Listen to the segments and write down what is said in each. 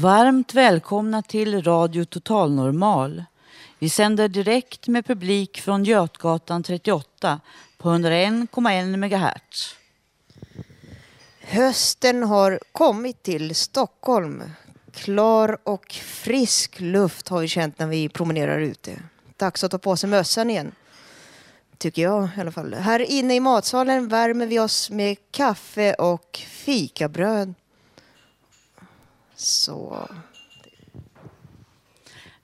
Varmt välkomna till Radio Total Normal. Vi sänder direkt med publik från Götgatan 38 på 101,1 MHz. Hösten har kommit till Stockholm. Klar och frisk luft har vi känt när vi promenerar ute. Dags att ta på sig mössan igen. Tycker jag i alla fall. Här inne i matsalen värmer vi oss med kaffe och fikabröd. Så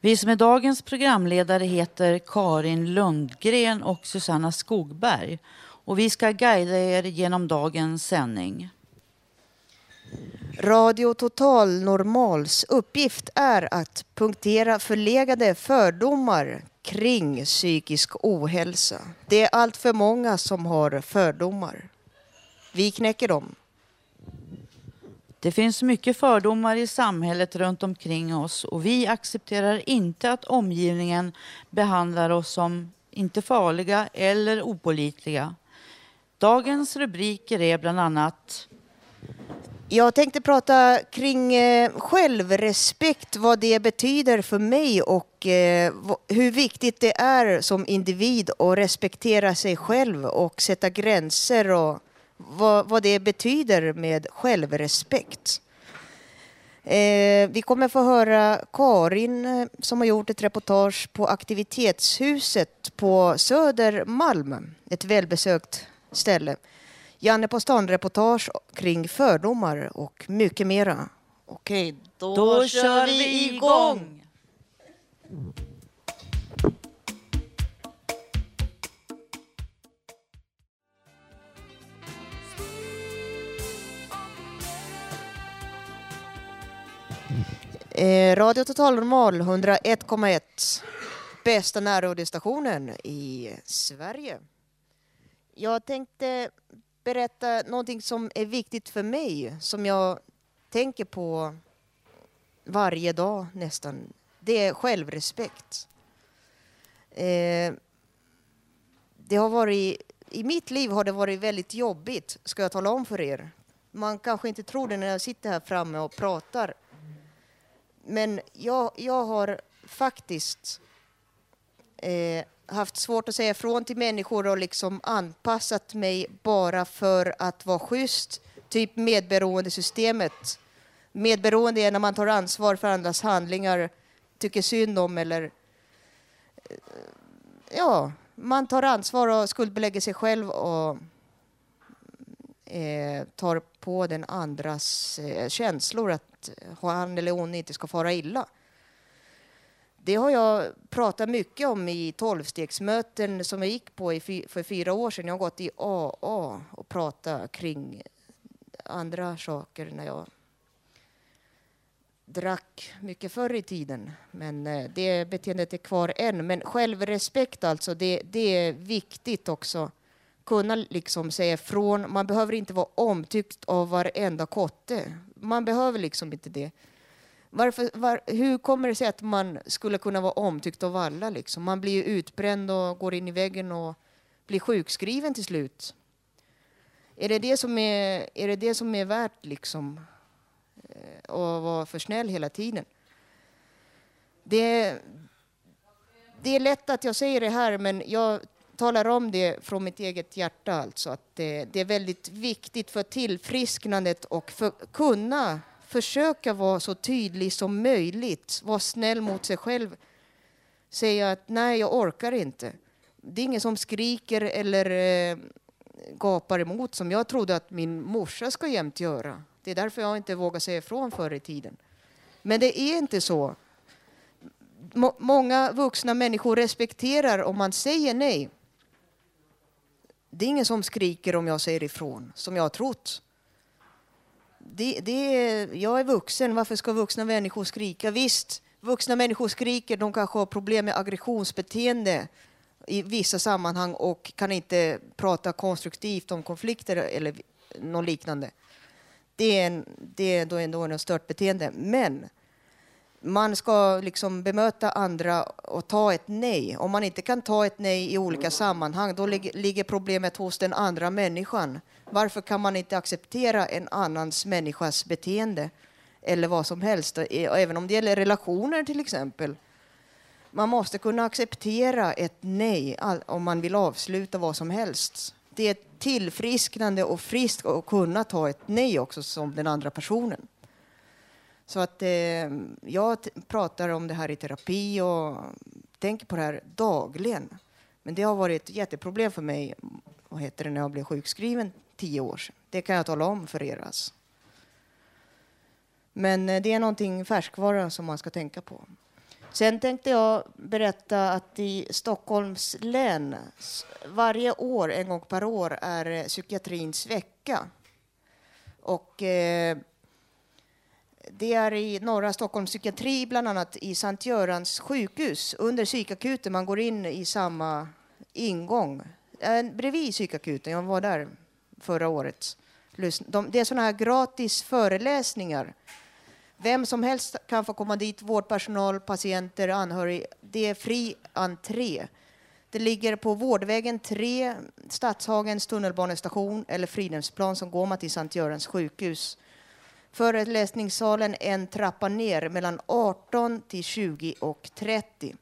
Vi som är dagens programledare heter Karin Lundgren och Susanna Skogberg. Och vi ska guida er genom dagens sändning. Radio Total Normals uppgift är att punktera förlegade fördomar kring psykisk ohälsa. Det är allt för många som har fördomar. Vi knäcker dem. Det finns mycket fördomar i samhället runt omkring oss och vi accepterar inte att omgivningen behandlar oss som inte farliga eller opolitliga. Dagens rubriker är bland annat Jag tänkte prata kring eh, självrespekt, vad det betyder för mig och eh, hur viktigt det är som individ att respektera sig själv och sätta gränser och vad, vad det betyder med självrespekt. Eh, vi kommer få höra Karin eh, som har gjort ett reportage på Aktivitetshuset på Södermalm, ett välbesökt ställe. Janne på stan-reportage kring fördomar och mycket mera. Okej, då, Då kör vi igång! Eh, Radio Total Normal 101,1. Bästa närradiostationen i Sverige. Jag tänkte berätta någonting som är viktigt för mig, som jag tänker på varje dag nästan. Det är självrespekt. Eh, det har varit, I mitt liv har det varit väldigt jobbigt, ska jag tala om för er. Man kanske inte tror det när jag sitter här framme och pratar. Men jag, jag har faktiskt eh, haft svårt att säga ifrån till människor och liksom anpassat mig bara för att vara schysst. Typ medberoendesystemet. Medberoende är när man tar ansvar för andras handlingar, tycker synd om eller eh, ja, man tar ansvar och skuldbelägger sig själv och eh, tar på den andras eh, känslor att han eller hon inte ska fara illa. Det har jag pratat mycket om i tolvstegsmöten som jag gick på för fyra år sedan. Jag har gått i AA och pratat kring andra saker när jag drack mycket förr i tiden. Men eh, det beteendet är kvar än. Men självrespekt alltså, det, det är viktigt också. Kunna liksom säga ifrån. Man behöver inte vara omtyckt av varenda kotte. Man behöver liksom inte det. Varför, var, hur kommer det sig att man skulle kunna vara omtyckt av alla? Liksom? Man blir ju utbränd och går in i väggen och blir sjukskriven till slut. Är det det som är, är, det det som är värt liksom, eh, att vara för snäll hela tiden? Det, det är lätt att jag säger det här, men jag talar om det från mitt eget hjärta. Alltså, att det, det är väldigt viktigt för tillfrisknandet och för kunna försöka vara så tydlig som möjligt, vara snäll mot sig själv. Säga att nej, jag orkar inte. Det är ingen som skriker eller eh, gapar emot som jag trodde att min morsa ska jämt göra. Det är därför jag inte vågar säga ifrån förr i tiden. Men det är inte så. Må många vuxna människor respekterar om man säger nej. Det är ingen som skriker om jag säger ifrån, som jag har trott. Det, det är, jag är vuxen, varför ska vuxna människor skrika? Visst, vuxna människor skriker, de kanske har problem med aggressionsbeteende i vissa sammanhang och kan inte prata konstruktivt om konflikter eller något liknande. Det är, en, det är då ändå en stört beteende. Men man ska liksom bemöta andra och ta ett nej. Om man inte kan ta ett nej i olika sammanhang, då ligger problemet hos den andra människan. Varför kan man inte acceptera en annans människas beteende eller vad som helst? E-, även om det gäller relationer till exempel. Man måste kunna acceptera ett nej om man vill avsluta vad som helst. Det är tillfrisknande och friskt att kunna ta ett nej också som den andra personen. Så att eh, jag pratar om det här i terapi och tänker på det här dagligen. Men det har varit ett jätteproblem för mig vad heter det, när jag blev sjukskriven tio år sedan. Det kan jag tala om för er. Alltså. Men eh, det är någonting färskvara som man ska tänka på. Sen tänkte jag berätta att i Stockholms län varje år, en gång per år, är eh, psykiatrins vecka. Och eh, det är i norra Stockholms psykiatri, bland annat i Sankt Görans sjukhus, under psykakuten. Man går in i samma ingång, eh, bredvid psykakuten. Jag var där förra året. Det är sådana här gratis föreläsningar vem som helst kan få komma dit, vårdpersonal, patienter, anhöriga. Det är fri entré. Det ligger på Vårdvägen 3, Stadshagens tunnelbanestation eller Fridhemsplan som går man till Sankt Görans sjukhus. Föreläsningssalen en trappa ner mellan 18 till 20 och 30.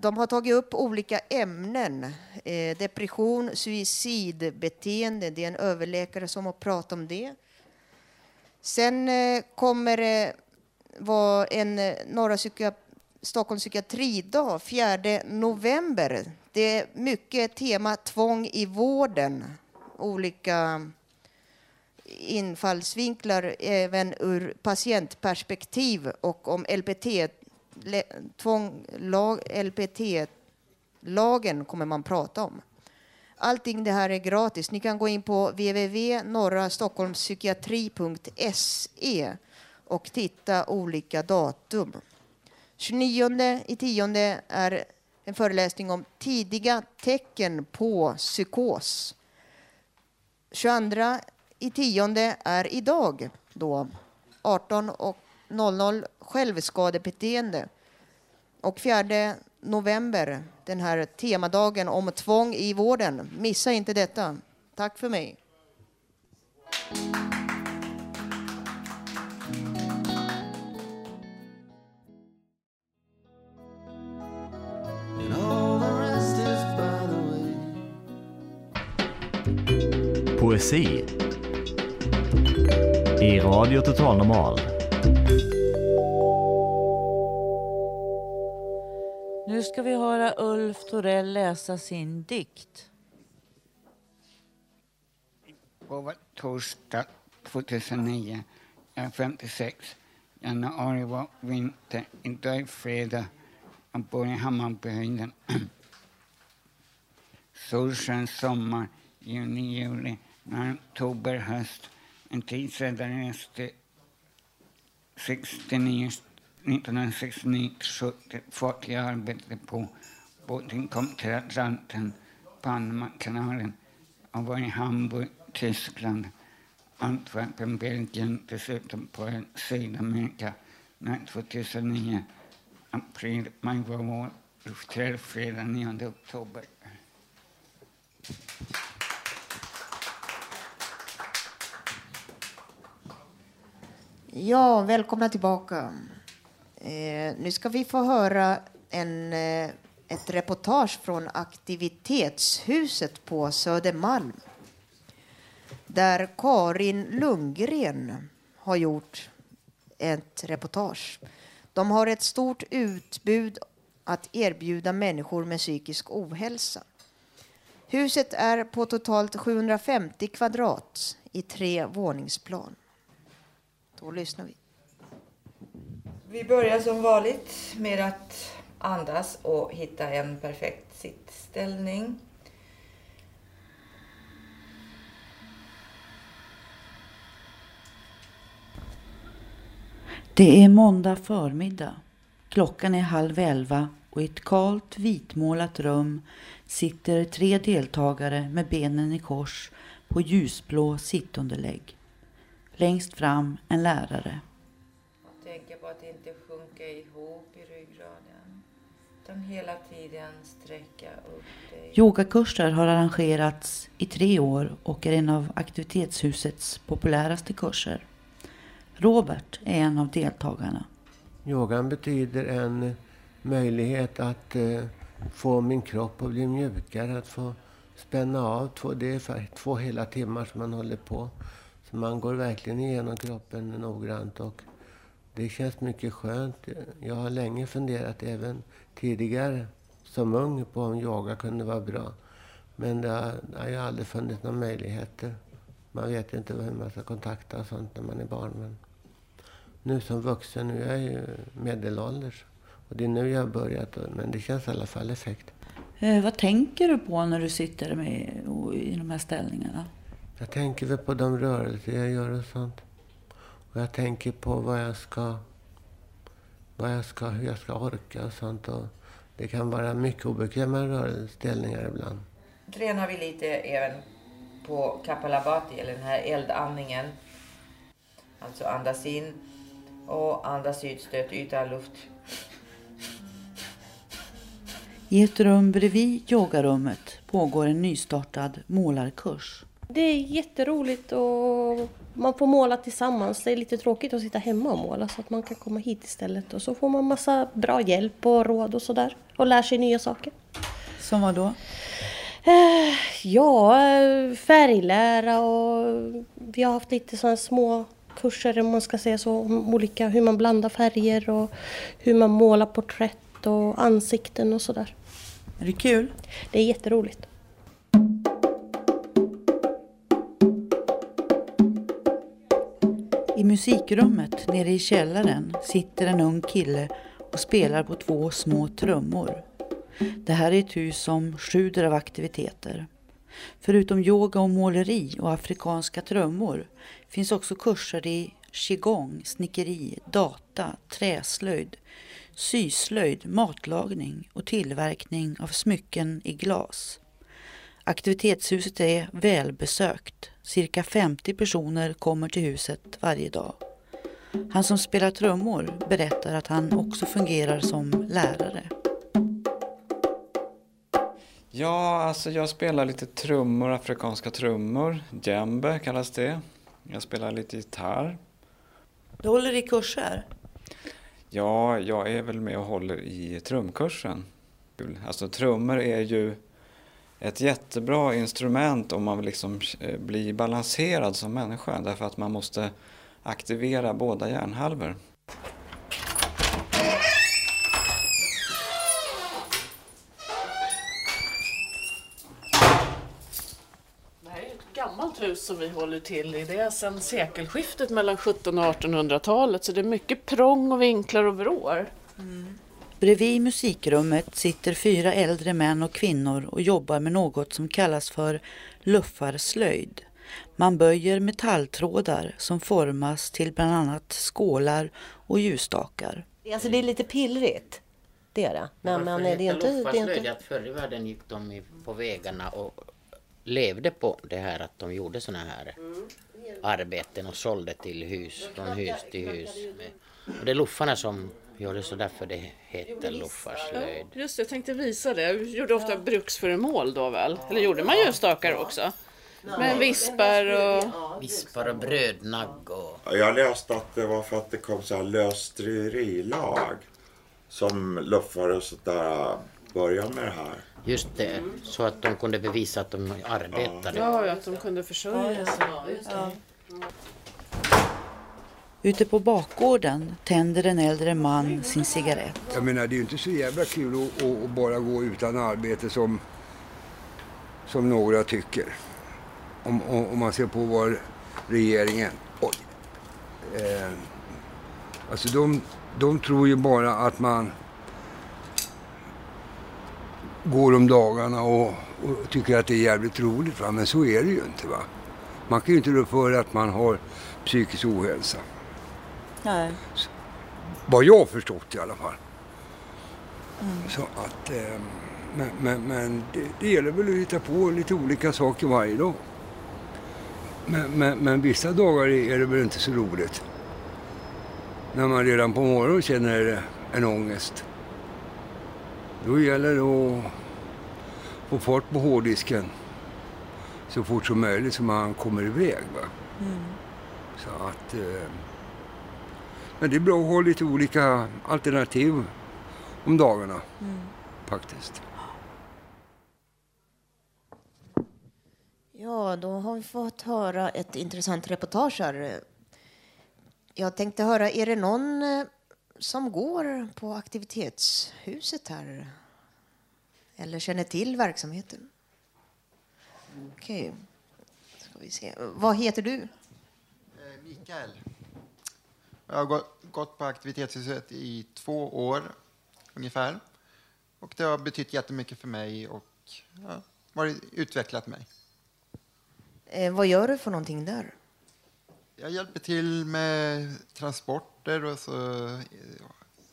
De har tagit upp olika ämnen. Eh, depression, suicidbeteende. Det är en överläkare som har pratat om det. Sen eh, kommer det vara en eh, Norra Psykia Stockholms psykiatridag 4 november. Det är mycket tema tvång i vården. Olika infallsvinklar även ur patientperspektiv och om LPT-lagen LPT kommer man prata om. Allting det här är gratis. Ni kan gå in på www.norrastockholmspsykiatri.se och titta olika datum. 29 i tionde är en föreläsning om tidiga tecken på psykos. 22 i tionde är idag då 18.00 självskadebeteende. Och 4 november, den här temadagen om tvång i vården. Missa inte detta. Tack för mig. Poesi i Radio Total Normal Nu ska vi höra Ulf Torell läsa sin dikt. På torsdag 2009, jag är 56. Januari var vinter, idag är fredag. Jag bor i Hammarbihöjden. Solsken, sommar, juni, juli, oktober, höst. En tid den 69 1969-70 fått jag arbete på båten kom till Atlanten, Panamakanalen och var i Hamburg, Tyskland, Antwerpen, Belgien, dessutom på Sydamerika när 2009, april, maj var vår, fredag 9 oktober. Ja, välkomna tillbaka. Eh, nu ska vi få höra en, eh, ett reportage från aktivitetshuset på Södermalm där Karin Lundgren har gjort ett reportage. De har ett stort utbud att erbjuda människor med psykisk ohälsa. Huset är på totalt 750 kvadrat i tre våningsplan. Då lyssnar vi. Vi börjar som vanligt med att andas och hitta en perfekt sittställning. Det är måndag förmiddag. Klockan är halv elva och i ett kalt vitmålat rum sitter tre deltagare med benen i kors på ljusblå sittunderlägg. Längst fram en lärare. Tänka på att inte sjunka ihop i ryggraden. Utan hela tiden sträcka upp dig. Yogakurser har arrangerats i tre år och är en av aktivitetshusets populäraste kurser. Robert är en av deltagarna. Yogan betyder en möjlighet att eh, få min kropp att bli mjukare, att få spänna av. Två, det är två hela timmar som man håller på. Man går verkligen igenom kroppen noggrant och det känns mycket skönt. Jag har länge funderat, även tidigare som ung, på om yoga kunde vara bra. Men det har, det har ju aldrig funnits några möjligheter. Man vet inte hur man ska kontakta och sånt när man är barn. Men nu som vuxen, nu är jag ju medelålders. Och det är nu jag har börjat, men det känns i alla fall effekt. Eh, vad tänker du på när du sitter med, i de här ställningarna? Jag tänker väl på de rörelser jag gör och sånt. Och jag tänker på vad jag ska, vad jag ska, hur jag ska orka och sånt. Och det kan vara mycket obekväma rörelseställningar ibland. Tränar vi lite även på Kapalabhati, eller den här eldandningen. Alltså andas in och andas ut, stöt ut all luft. I ett rum bredvid yogarummet pågår en nystartad målarkurs. Det är jätteroligt och man får måla tillsammans. Det är lite tråkigt att sitta hemma och måla så att man kan komma hit istället. Och så får man massa bra hjälp och råd och sådär. Och lär sig nya saker. Som vad då? Eh, Ja, färglära och vi har haft lite sådana små kurser om man ska säga så. Om olika, hur man blandar färger och hur man målar porträtt och ansikten och sådär. Är det kul? Det är jätteroligt. I musikrummet nere i källaren sitter en ung kille och spelar på två små trummor. Det här är ett hus som sjuder av aktiviteter. Förutom yoga och måleri och afrikanska trummor finns också kurser i qigong, snickeri, data, träslöjd, syslöjd, matlagning och tillverkning av smycken i glas. Aktivitetshuset är välbesökt. Cirka 50 personer kommer till huset varje dag. Han som spelar trummor berättar att han också fungerar som lärare. Ja, alltså jag spelar lite trummor, afrikanska trummor. Djembe kallas det. Jag spelar lite gitarr. Du håller i kurser? Ja, jag är väl med och håller i trumkursen. Alltså trummor är ju ett jättebra instrument om man vill liksom eh, bli balanserad som människa. Därför att man måste aktivera båda hjärnhalvor. Det här är ett gammalt hus som vi håller till i. Det är sedan sekelskiftet mellan 1700 och 1800-talet så det är mycket prång och vinklar och vrår. Bredvid musikrummet sitter fyra äldre män och kvinnor och jobbar med något som kallas för luffarslöjd. Man böjer metalltrådar som formas till bland annat skålar och ljusstakar. Alltså det är lite pillrigt. Det är det. Men, men det är inte... Det är inte... att förr i världen gick de på vägarna och levde på det här att de gjorde såna här arbeten och sålde till hus, från hus till hus. Och det är luffarna som gör det så därför det heter luffarslöjd. Just det, jag tänkte visa det. Vi gjorde ofta bruksföremål då väl? Eller gjorde man ljusstakar också? Med vispar och... Vispar och brödnagg och... Jag läste att det var för att det kom så här lösdriverilag som luffare och sådär började med det här. Just det, så att de kunde bevisa att de arbetade. Ja, ja, att de kunde försörja sig. Ja. Ute på bakgården tänder en äldre man sin cigarett. Jag menar, det är ju inte så jävla kul att, att, bara gå utan arbete som, som några tycker. Om, om, om man ser på vad regeringen... Oj. Eh, alltså de, de tror ju bara att man går om dagarna och, och tycker att det är jävligt roligt. Va? Men så är det ju inte. va. Man kan ju inte rå för att man har psykisk ohälsa. Nej. Vad jag förstått i alla fall. Mm. Så att, eh, men men, men det, det gäller väl att hitta på lite olika saker varje dag. Men, men, men vissa dagar är det väl inte så roligt. När man redan på morgonen känner en ångest. Då gäller det att få fart på hårddisken så fort som möjligt så man kommer iväg. Va? Mm. Så att, eh, men det är bra att ha lite olika alternativ om dagarna Mm. faktiskt. Ja, då har vi fått höra ett intressant reportage här. Jag tänkte höra, är det någon eh, som går på aktivitetshuset här? Eller känner till verksamheten? Okej, ska vi se. Vad heter du? Eh, Mikael. Jag har gå- gått på aktivitetshuset i två år ungefär. Och det har betytt jättemycket för mig och ja, varit, utvecklat mig. Eh, vad gör du för någonting där? Jag hjälper till med transporter och så eh,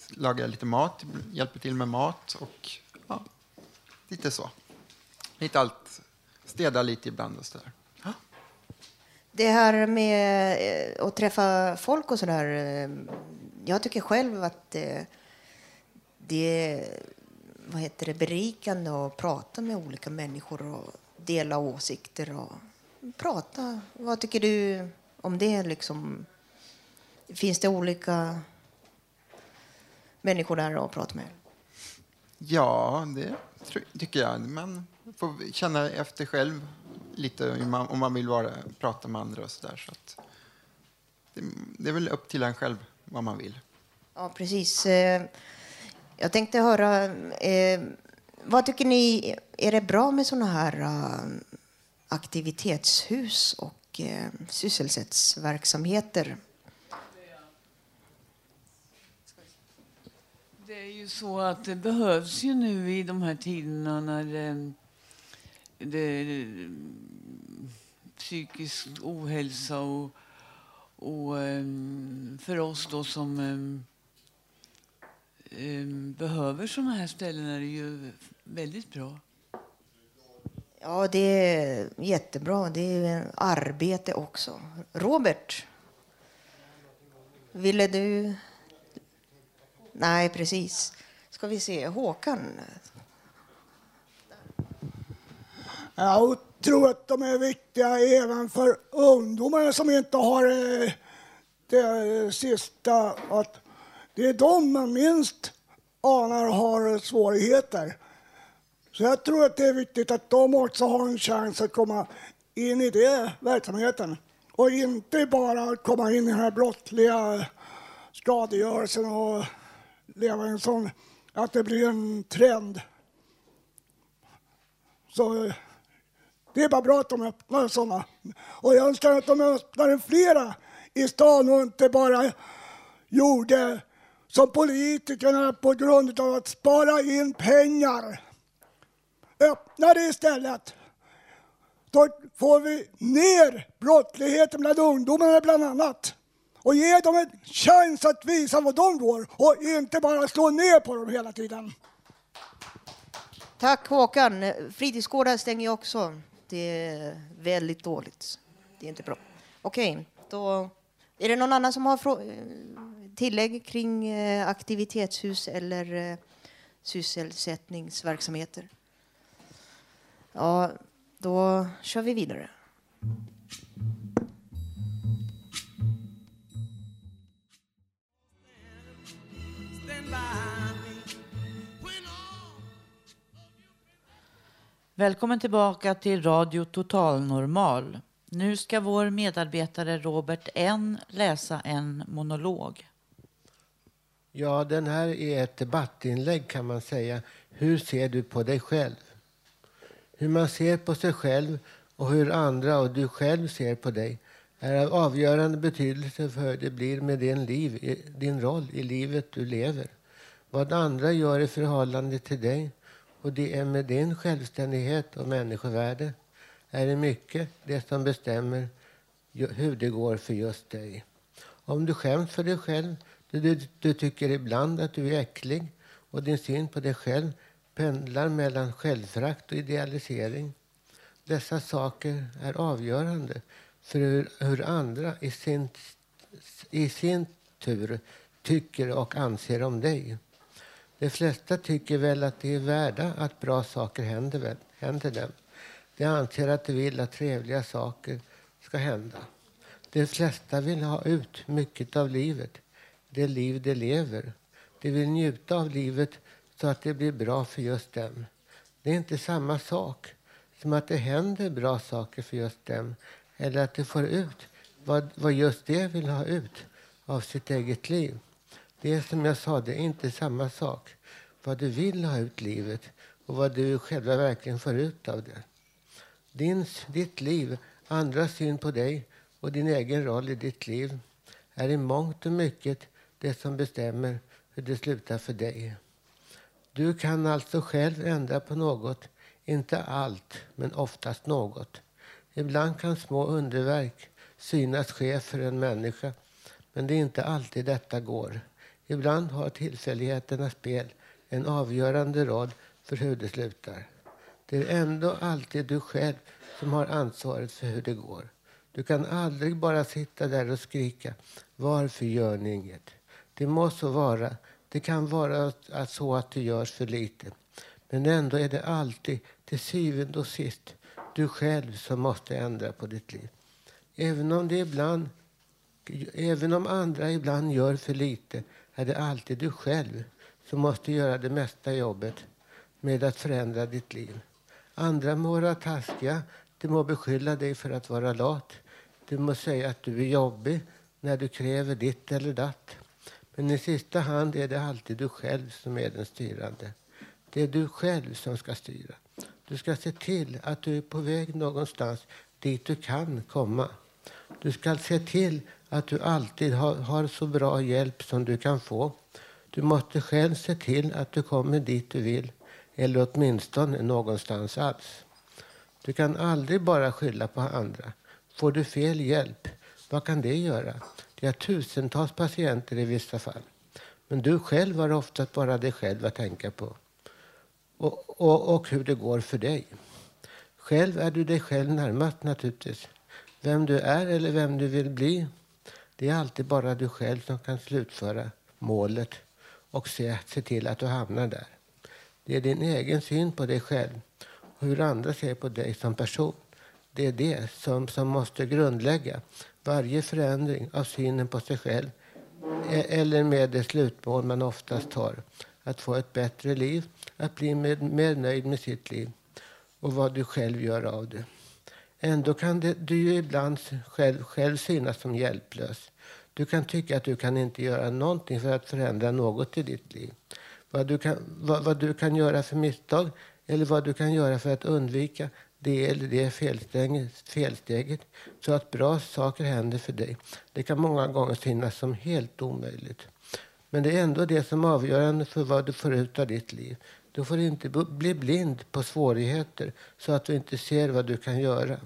lagar jag lite mat, hjälper till med mat och ja, lite så. Lite allt. Städar lite ibland och sådär. Det här med eh, att träffa folk och sådär. där. Jag tycker själv att eh, det är vad heter det, berikande att prata med olika människor och dela åsikter och prata. Vad tycker du om det? Liksom? Finns det olika människor där att prata med? Ja, det tycker jag. Man får känna efter själv lite om man vill vara, prata med andra och sådär. Så att det, det är väl upp till en själv vad man vill. Ja, precis. Eh, Jag tänkte höra, eh, vad tycker ni, är det bra med sådana här eh, aktivitetshus och sysselsättsverksamheter? Det är ju så att det behövs ju nu i de här tiderna när det, eh, psykisk ohälsa och, och eh, för oss då som eh, behöver såna här ställen är det ju väldigt bra. Ja, det är jättebra. Det är arbete också. Robert, ville du? Nej, precis. Ska vi se. Håkan? Jag tror att de är viktiga även för ungdomar som inte har eh, det sista. Att det är de man minst anar har svårigheter. Så jag tror att det är viktigt att de också har en chans att komma in i den verksamheten. Och inte bara komma in i den här brottsliga skadegörelsen och leva i en sån, att det blir en trend. Så eh, det är bara bra att de öppnar sådana. Och jag önskar att de öppnade flera i stan och inte bara gjorde som politikerna på grund av att spara in pengar. Öppna det istället. Då får vi ner brottsligheten bland ungdomarna bland annat. Och ge dem en chans att visa vad de går och inte bara slå ner på dem hela tiden. Tack Håkan. Fritidsgårdar stänger ju också. Det är väldigt dåligt. Det är inte bra. Okej, då är det någon annan som har eh, tillägg kring eh, aktivitetshus eller eh, sysselsättningsverksamheter? Ja, då kör vi vidare. Välkommen tillbaka till Radio Total Normal. Nu ska vår medarbetare Robert N läsa en monolog. Ja, den här är ett debattinlägg kan man säga. Hur ser du på dig själv? Hur man ser på sig själv och hur andra och du själv ser på dig är av avgörande betydelse för hur det blir med din, liv, din roll i livet du lever. Vad andra gör i förhållande till dig och det är med din självständighet och människovärde är det mycket det som bestämmer hur det går för just dig. Om du skäms för dig själv, du, du tycker ibland att du är äcklig och din syn på dig själv pendlar mellan självförakt och idealisering. Dessa saker är avgörande för hur, hur andra i sin, i sin tur tycker och anser om dig. De flesta tycker väl att de är värda att bra saker händer, händer dem. De anser att de vill att trevliga saker ska hända. De flesta vill ha ut mycket av livet, det liv de lever. De vill njuta av livet så att det blir bra för just dem. Det är inte samma sak som att det händer bra saker för just dem eller att de får ut vad, vad just de vill ha ut av sitt eget liv. Det är som jag sa, det är inte samma sak. Vad du vill ha ut livet och vad du själva verkligen får ut av det. Din, ditt liv, andras syn på dig och din egen roll i ditt liv är i mångt och mycket det som bestämmer hur det slutar för dig. Du kan alltså själv ändra på något, inte allt, men oftast något. Ibland kan små underverk synas ske för en människa, men det är inte alltid detta går. Ibland har tillfälligheternas spel en avgörande roll för hur det slutar. Det är ändå alltid du själv som har ansvaret för hur det går. Du kan aldrig bara sitta där och skrika varför gör ni inget? Det måste vara, det kan vara så att det görs för lite. Men ändå är det alltid till syvende och sist du själv som måste ändra på ditt liv. Även om, det ibland, även om andra ibland gör för lite är det alltid du själv som måste göra det mesta jobbet med att förändra ditt liv. Andra må vara taskiga, de må beskylla dig för att vara lat. Du må säga att du är jobbig när du kräver ditt eller datt. Men i sista hand är det alltid du själv som är den styrande. Det är du själv som ska styra. Du ska se till att du är på väg någonstans dit du kan komma. Du ska se till att du alltid har, har så bra hjälp som du kan få. Du måste själv se till att du kommer dit du vill, eller åtminstone någonstans alls. Du kan aldrig bara skylla på andra. Får du fel hjälp, vad kan det göra? Det är tusentals patienter i vissa fall. Men du själv har oftast bara dig själv att tänka på. Och, och, och hur det går för dig. Själv är du dig själv närmast naturligtvis. Vem du är eller vem du vill bli, det är alltid bara du själv som kan slutföra målet och se, se till att du hamnar där. Det är din egen syn på dig själv och hur andra ser på dig som person. Det är det som, som måste grundlägga varje förändring av synen på sig själv e, eller med det slutmål man oftast har. Att få ett bättre liv, att bli mer, mer nöjd med sitt liv och vad du själv gör av det. Ändå kan det, du ju ibland själv, själv synas som hjälplös. Du kan tycka att du kan inte göra någonting för att förändra något i ditt liv. Vad du kan, vad, vad du kan göra för misstag eller vad du kan göra för att undvika det eller det felsteget, felsteget så att bra saker händer för dig. Det kan många gånger synas som helt omöjligt. Men det är ändå det som är avgörande för vad du får ut av ditt liv. Du får inte bli blind på svårigheter så att du inte ser vad du kan göra.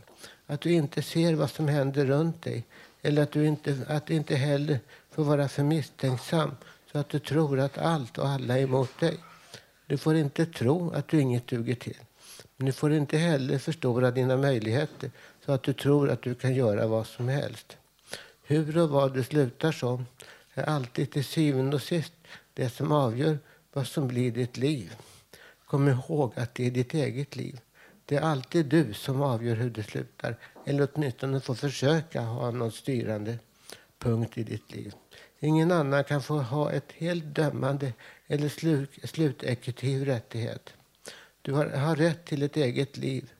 Att du inte ser vad som händer runt dig. Eller att du inte, att du inte heller får vara för misstänksam så att du tror att allt och alla är emot dig. Du får inte tro att du inget duger till. Men du får inte heller förstora dina möjligheter så att du tror att du kan göra vad som helst. Hur och vad du slutar som är alltid till syvende och sist det som avgör vad som blir ditt liv. Kom ihåg att det är ditt eget liv. Det är alltid du som avgör hur det slutar. Eller åtminstone får försöka ha någon styrande punkt i ditt liv. Ingen annan kan få ha ett helt dömande eller slutekutiv rättighet. Du har, har rätt till ett eget liv,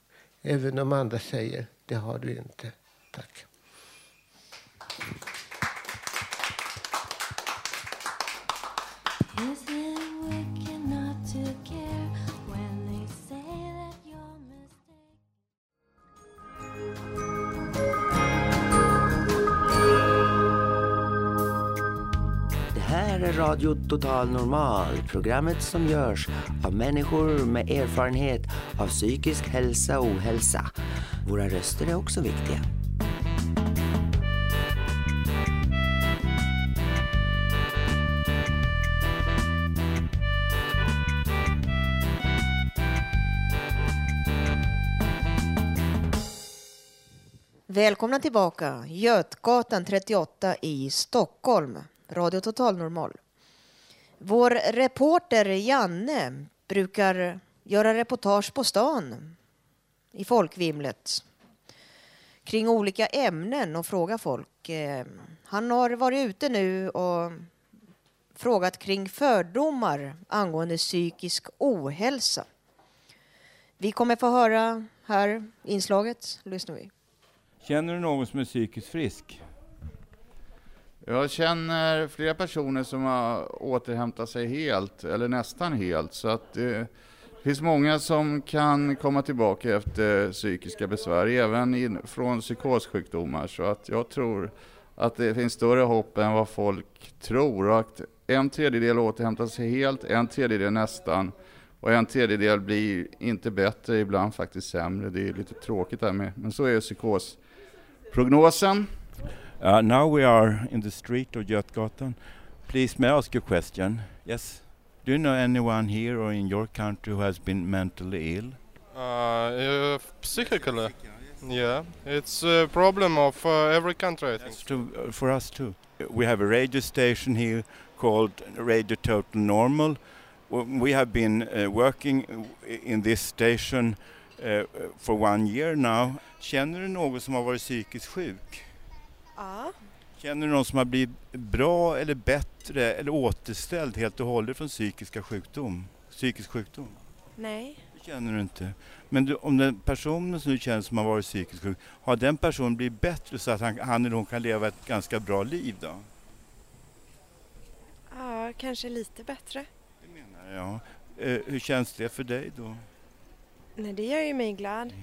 även om andra säger det har du inte. Tack. Is it wicked not to Radio Total Normal, programmet som görs av människor med erfarenhet av psykisk hälsa och ohälsa. Våra röster är också viktiga. Välkomna tillbaka, Götgatan 38 i Stockholm, Radio Total Normal. Vår reporter Janne brukar göra reportage på stan i folkvimlet kring olika ämnen och fråga folk. Eh, han har varit ute nu och frågat kring fördomar angående psykisk ohälsa. Vi kommer få höra här inslaget. Lyssnar vi. Känner du någon som är psykiskt frisk? Jag känner flera personer som har återhämtat sig helt, eller nästan helt. Så att eh, det finns många som kan komma tillbaka efter psykiska besvär, även in, från psykossjukdomar. Så att jag tror att det finns större hopp än vad folk tror. Och att en tredjedel återhämtar sig helt, en tredjedel nästan. Och en tredjedel blir inte bättre, ibland faktiskt sämre. Det är lite tråkigt där med, men så är psykosprognosen. Uh, now we are in the street of Götgatan. Please, may I ask you a question? Yes. Do you know anyone here or in your country who has been mentally ill? Uh, uh, psychically, yeah, it's a problem of uh, every country. I think. To, uh, for us too. We have a radio station here called Radio Total Normal. We have been uh, working in this station uh, for one year now. Känner du någon som har varit psykiskt sjuk? Ja. Känner du någon som har blivit bra eller bättre eller återställd helt och hållet från psykiska sjukdom? Psykisk sjukdom? Nej. Det känner du inte. Men du, om den personen som du känner som har varit psykiskt sjuk, har den personen blivit bättre så att han, han eller hon kan leva ett ganska bra liv då? Ja, kanske lite bättre. Ja. Eh, hur känns det för dig då? Nej, det gör ju mig glad.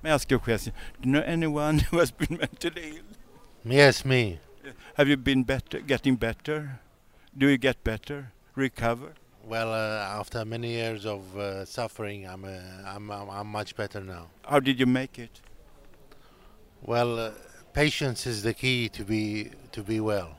Men jag ska question, do you know anyone who has been mentally ill? Yes, me. Have you been better, getting better? Do you get better? Recover? Well, uh, after many years of uh, suffering, I'm, uh, I'm, I'm I'm much better now. How did you make it? Well, uh, patience is the key to be to be well.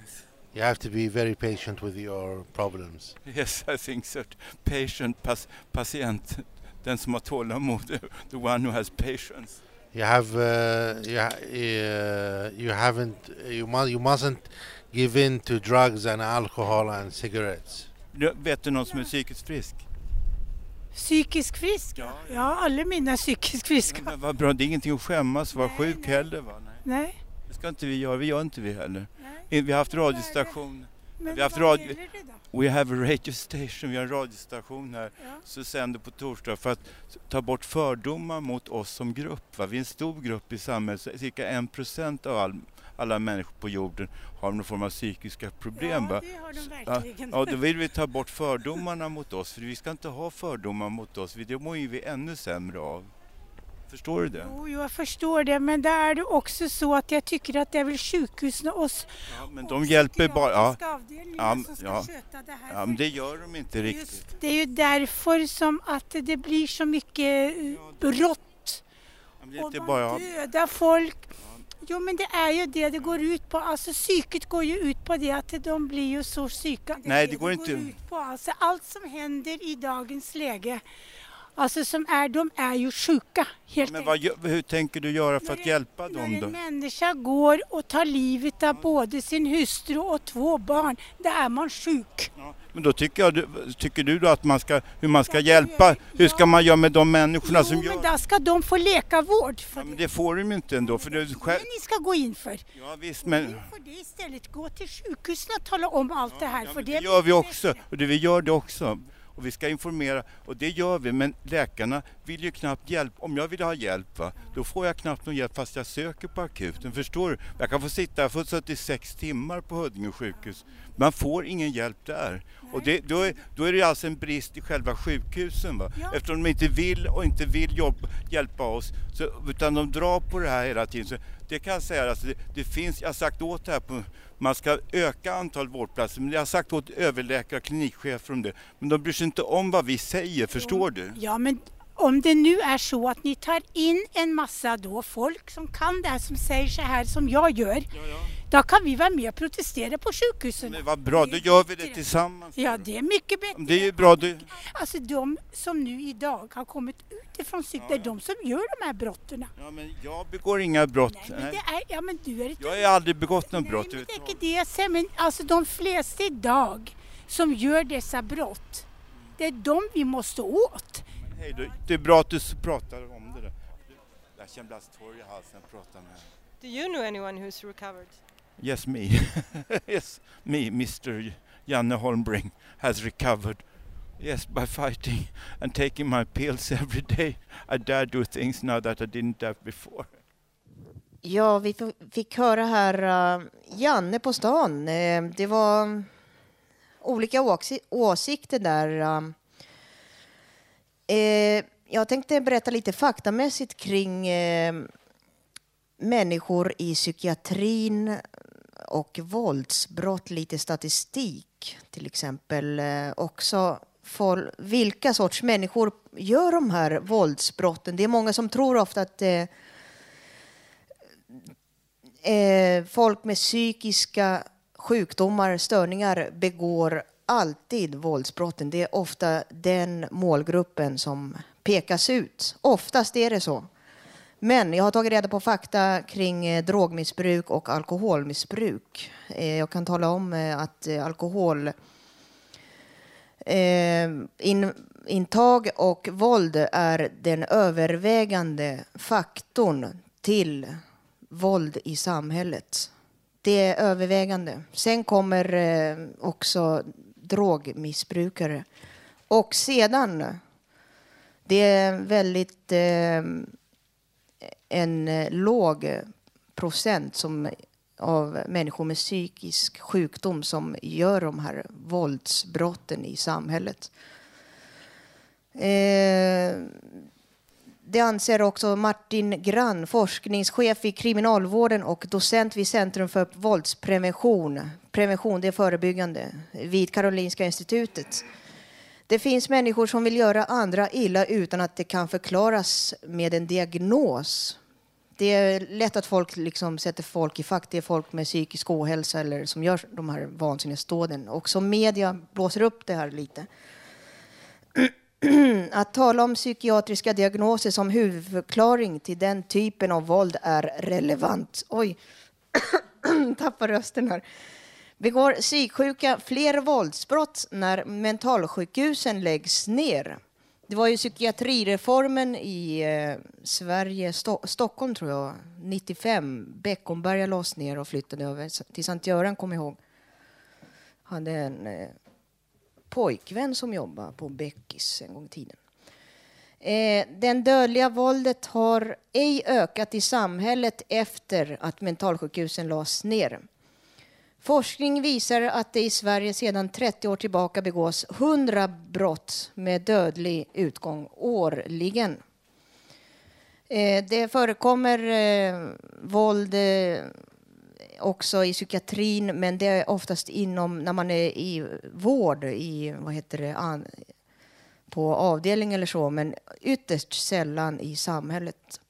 Yes. You have to be very patient with your problems. Yes, I think so. Patient, pas, patient, den som har tålamod, the one who has patience. You have uh, you, ha- uh, you haven't you mu- you mustn't give in to drugs and alcohol and cigarettes. Du, Vet du någon som är psykiskt frisk? Psykisk frisk? Ja, alla mina är psykiskt friska. Men vad bra, det är ingenting att skämmas för att vara sjuk heller va? Nej. Nej. Det ska inte vi göra, vi gör inte vi heller. Vi har haft radiostation. Men vi har haft radio... We have a radio station, vi har en radiostation här som sänder på torsdag för att ta bort fördomar mot oss som grupp. Va? Vi är en stor grupp i samhället, cirka en procent av all, alla människor på jorden har någon form av psykiska problem. Ja, va? det har de verkligen. Ja, då vill vi ta bort fördomarna mot oss, för vi ska inte ha fördomar mot oss, det mår ju vi ännu sämre av. Förstår du det? Jo, jag förstår det, men det är det också så att jag tycker att det är väl sjukhusen och oss Men de hjälper bara... Ja, ja, som ska ja, sköta det här. ja, men det gör de inte riktigt. Det är ju därför som att det blir så mycket eh, brott. Det är Och man bara... dödar folk. Jo men det är ju det det går ut på. Alltså psyket går ju ut på det att de blir ju så psyka. Nej, är det går inte- ut på. Alltså, allt som händer i dagens läge, alltså som är, de är ju sjuka helt Men vad, gör- hur tänker du göra för att hjälpa dem När då? en människa går och tar livet av både sin hustru och två barn, då är man sjuk. Men då tycker, jag, tycker du då att man ska, hur man ska hjälpa? Hur ska man göra med de människorna som Jo, gör... men då ska de få läkarvård. För Ja, men det får de ju inte ändå, för det själv... ni ska gå in för. Ja, visst, men får det istället gå till sjukhusen och tala om allt det här. för det det gör vi också, och det, vi gör det också. Och vi ska informera och det gör vi men läkarna vill ju knappt hjälpa. Om jag vill ha hjälp va, då får jag knappt någon hjälp fast jag söker på akuten. Förstår du? Jag kan få sitta, jag fått suttit i sex timmar på Huddinge sjukhus. Man får ingen hjälp där. Och det, då, är, då är det alltså en brist i själva sjukhusen va? eftersom de inte vill och inte vill jobb, hjälpa oss så, utan de drar på det här hela tiden. Så det kan jag säga, alltså det, det finns, jag har sagt åt det här på man ska öka antal vårdplatser, men jag har sagt åt överläkare och klinikchefer om det. Men de bryr sig inte om vad vi säger, förstår du? Ja, men om det nu är så att ni tar in en massa då folk som kan det här, som säger så här som jag gör, då kan vi vara med och protestera på sjukhusen. Men vad bra, då gör vi det tillsammans. Ja, det är mycket bättre. Det är ju bra. Det, Alltså de som nu idag har kommit utifrån psyk, det är de som gör de här brotten. ja, men jag begår inga brott. Men det är, ja, men du är ett Jag har aldrig begått något brott. det är inte det jag säger, men alltså de flesta idag som gör dessa brott, det är de vi måste åt. Hej då. Det är bra att du pratar om det där. Jag känner bara torr i halsen att prata med. Do you know anyone who's recovered? Yes, me. yes, me, Mr. Janne Holmbring, has recovered. Yes, by fighting and taking my pills every day. I dare do things now that I didn't dare before. Ja, vi fick höra här uh, Janne på stan. Eh, det var olika åsi- åsikter där. um. Eh, jag tänkte berätta lite faktamässigt kring eh, människor i psykiatrin och våldsbrott, lite statistik till exempel. Eh, också för vilka sorts människor gör de här våldsbrotten? Det är många som tror ofta att eh, eh folk med psykiska sjukdomar, störningar begår alltid våldsbrotten. Det är ofta den målgruppen som pekas ut. Oftast är det så. Men jag har tagit reda på fakta kring eh, drogmissbruk och alkoholmissbruk. Eh, jag kan tala om eh, att alkohol in, intag och våld är den övervägande faktorn till våld i samhället. Det är övervägande. Sen kommer också drogmissbrukare. Och sedan, det är väldigt eh, en eh, låg procent som, av människor med psykisk sjukdom som gör de här våldsbrotten i samhället. Eh, det anser också Martin Grann, forskningschef i kriminalvården och docent vid Centrum för våldsprevention. Prevention, det är förebyggande, vid Karolinska institutet. Det finns människor som vill göra andra illa utan att det kan förklaras med en diagnos. Det är lätt att folk liksom sätter folk i fack. Det är folk med psykisk ohälsa eller som gör de här vansinnesdåden. Och som media blåser upp det här lite. Att tala om psykiatriska diagnoser som huvudförklaring till den typen av våld är relevant. Oj, tappar rösten här. Begår psyksjuka fler våldsbrott när mentalsjukhusen läggs ner? Det var ju psykiatrireformen i eh, Sverige, Sto- Stockholm tror jag, 95. Beckomberga lades ner och flyttade över till Sankt Göran, kom jag ihåg. Hade en eh, pojkvän som jobbade på Beckis en gång i tiden. Eh, den dödliga våldet har ej ökat i samhället efter att mentalsjukhusen lades ner. Forskning visar att det i Sverige sedan 30 år tillbaka begås 100 brott med dödlig utgång årligen. Eh, det förekommer eh, våld eh, också i psykiatrin, men det är oftast inom när man är i vård, i vad heter det, an, på avdelning eller så, men ytterst sällan i samhället.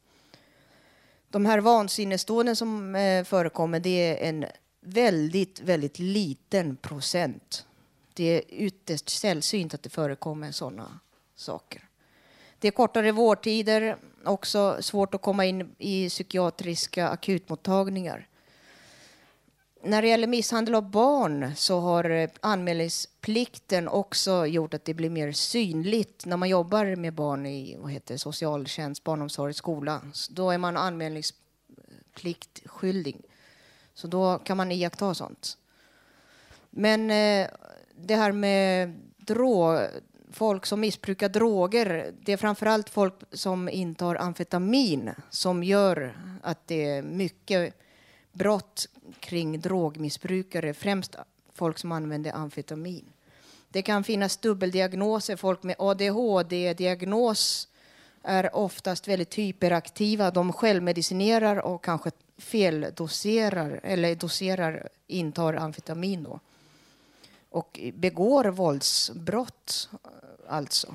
De här vansinnesdåden som eh, förekommer, det är en väldigt, väldigt liten procent. Det är ytterst sällsynt att det förekommer sådana saker. Det är kortare vårdtider, också svårt att komma in i psykiatriska akutmottagningar. När det gäller misshandel av barn så har eh, anmälningsplikten också gjort att det blir mer synligt när man jobbar med barn i vad heter socialtjänst, barnomsorg, skola. Så Då är man anmälningspliktskyldig. Så då kan man iaktta sånt. Men eh, det här med drog, folk som missbrukar droger, det är framförallt folk som intar amfetamin som gör att det är mycket brott kring drogmissbrukare, främst folk som använder amfetamin. Det kan finnas dubbeldiagnoser, folk med ADHD-diagnos är oftast väldigt hyperaktiva. De självmedicinerar och kanske feldoserar eller doserar, intar amfetamin då. Och begår våldsbrott alltså.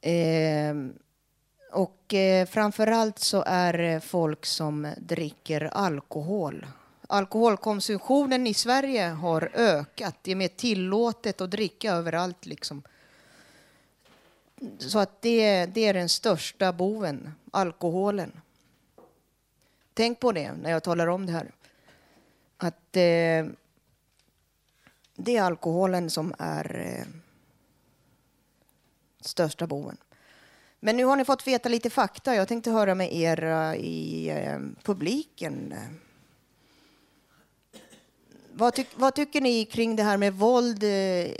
Eh, och eh, framförallt så är det folk som dricker alkohol. Alkoholkonsumtionen i Sverige har ökat. Det är mer tillåtet att dricka överallt. Liksom. Så att det, det är den största boven, alkoholen. Tänk på det när jag talar om det här. Att eh, det är alkoholen som är eh, största boven. Men nu har ni fått veta lite fakta. Jag tänkte höra med er eh, i eh, publiken. Vad, ty vad, tycker ni kring det här med våld? Eh,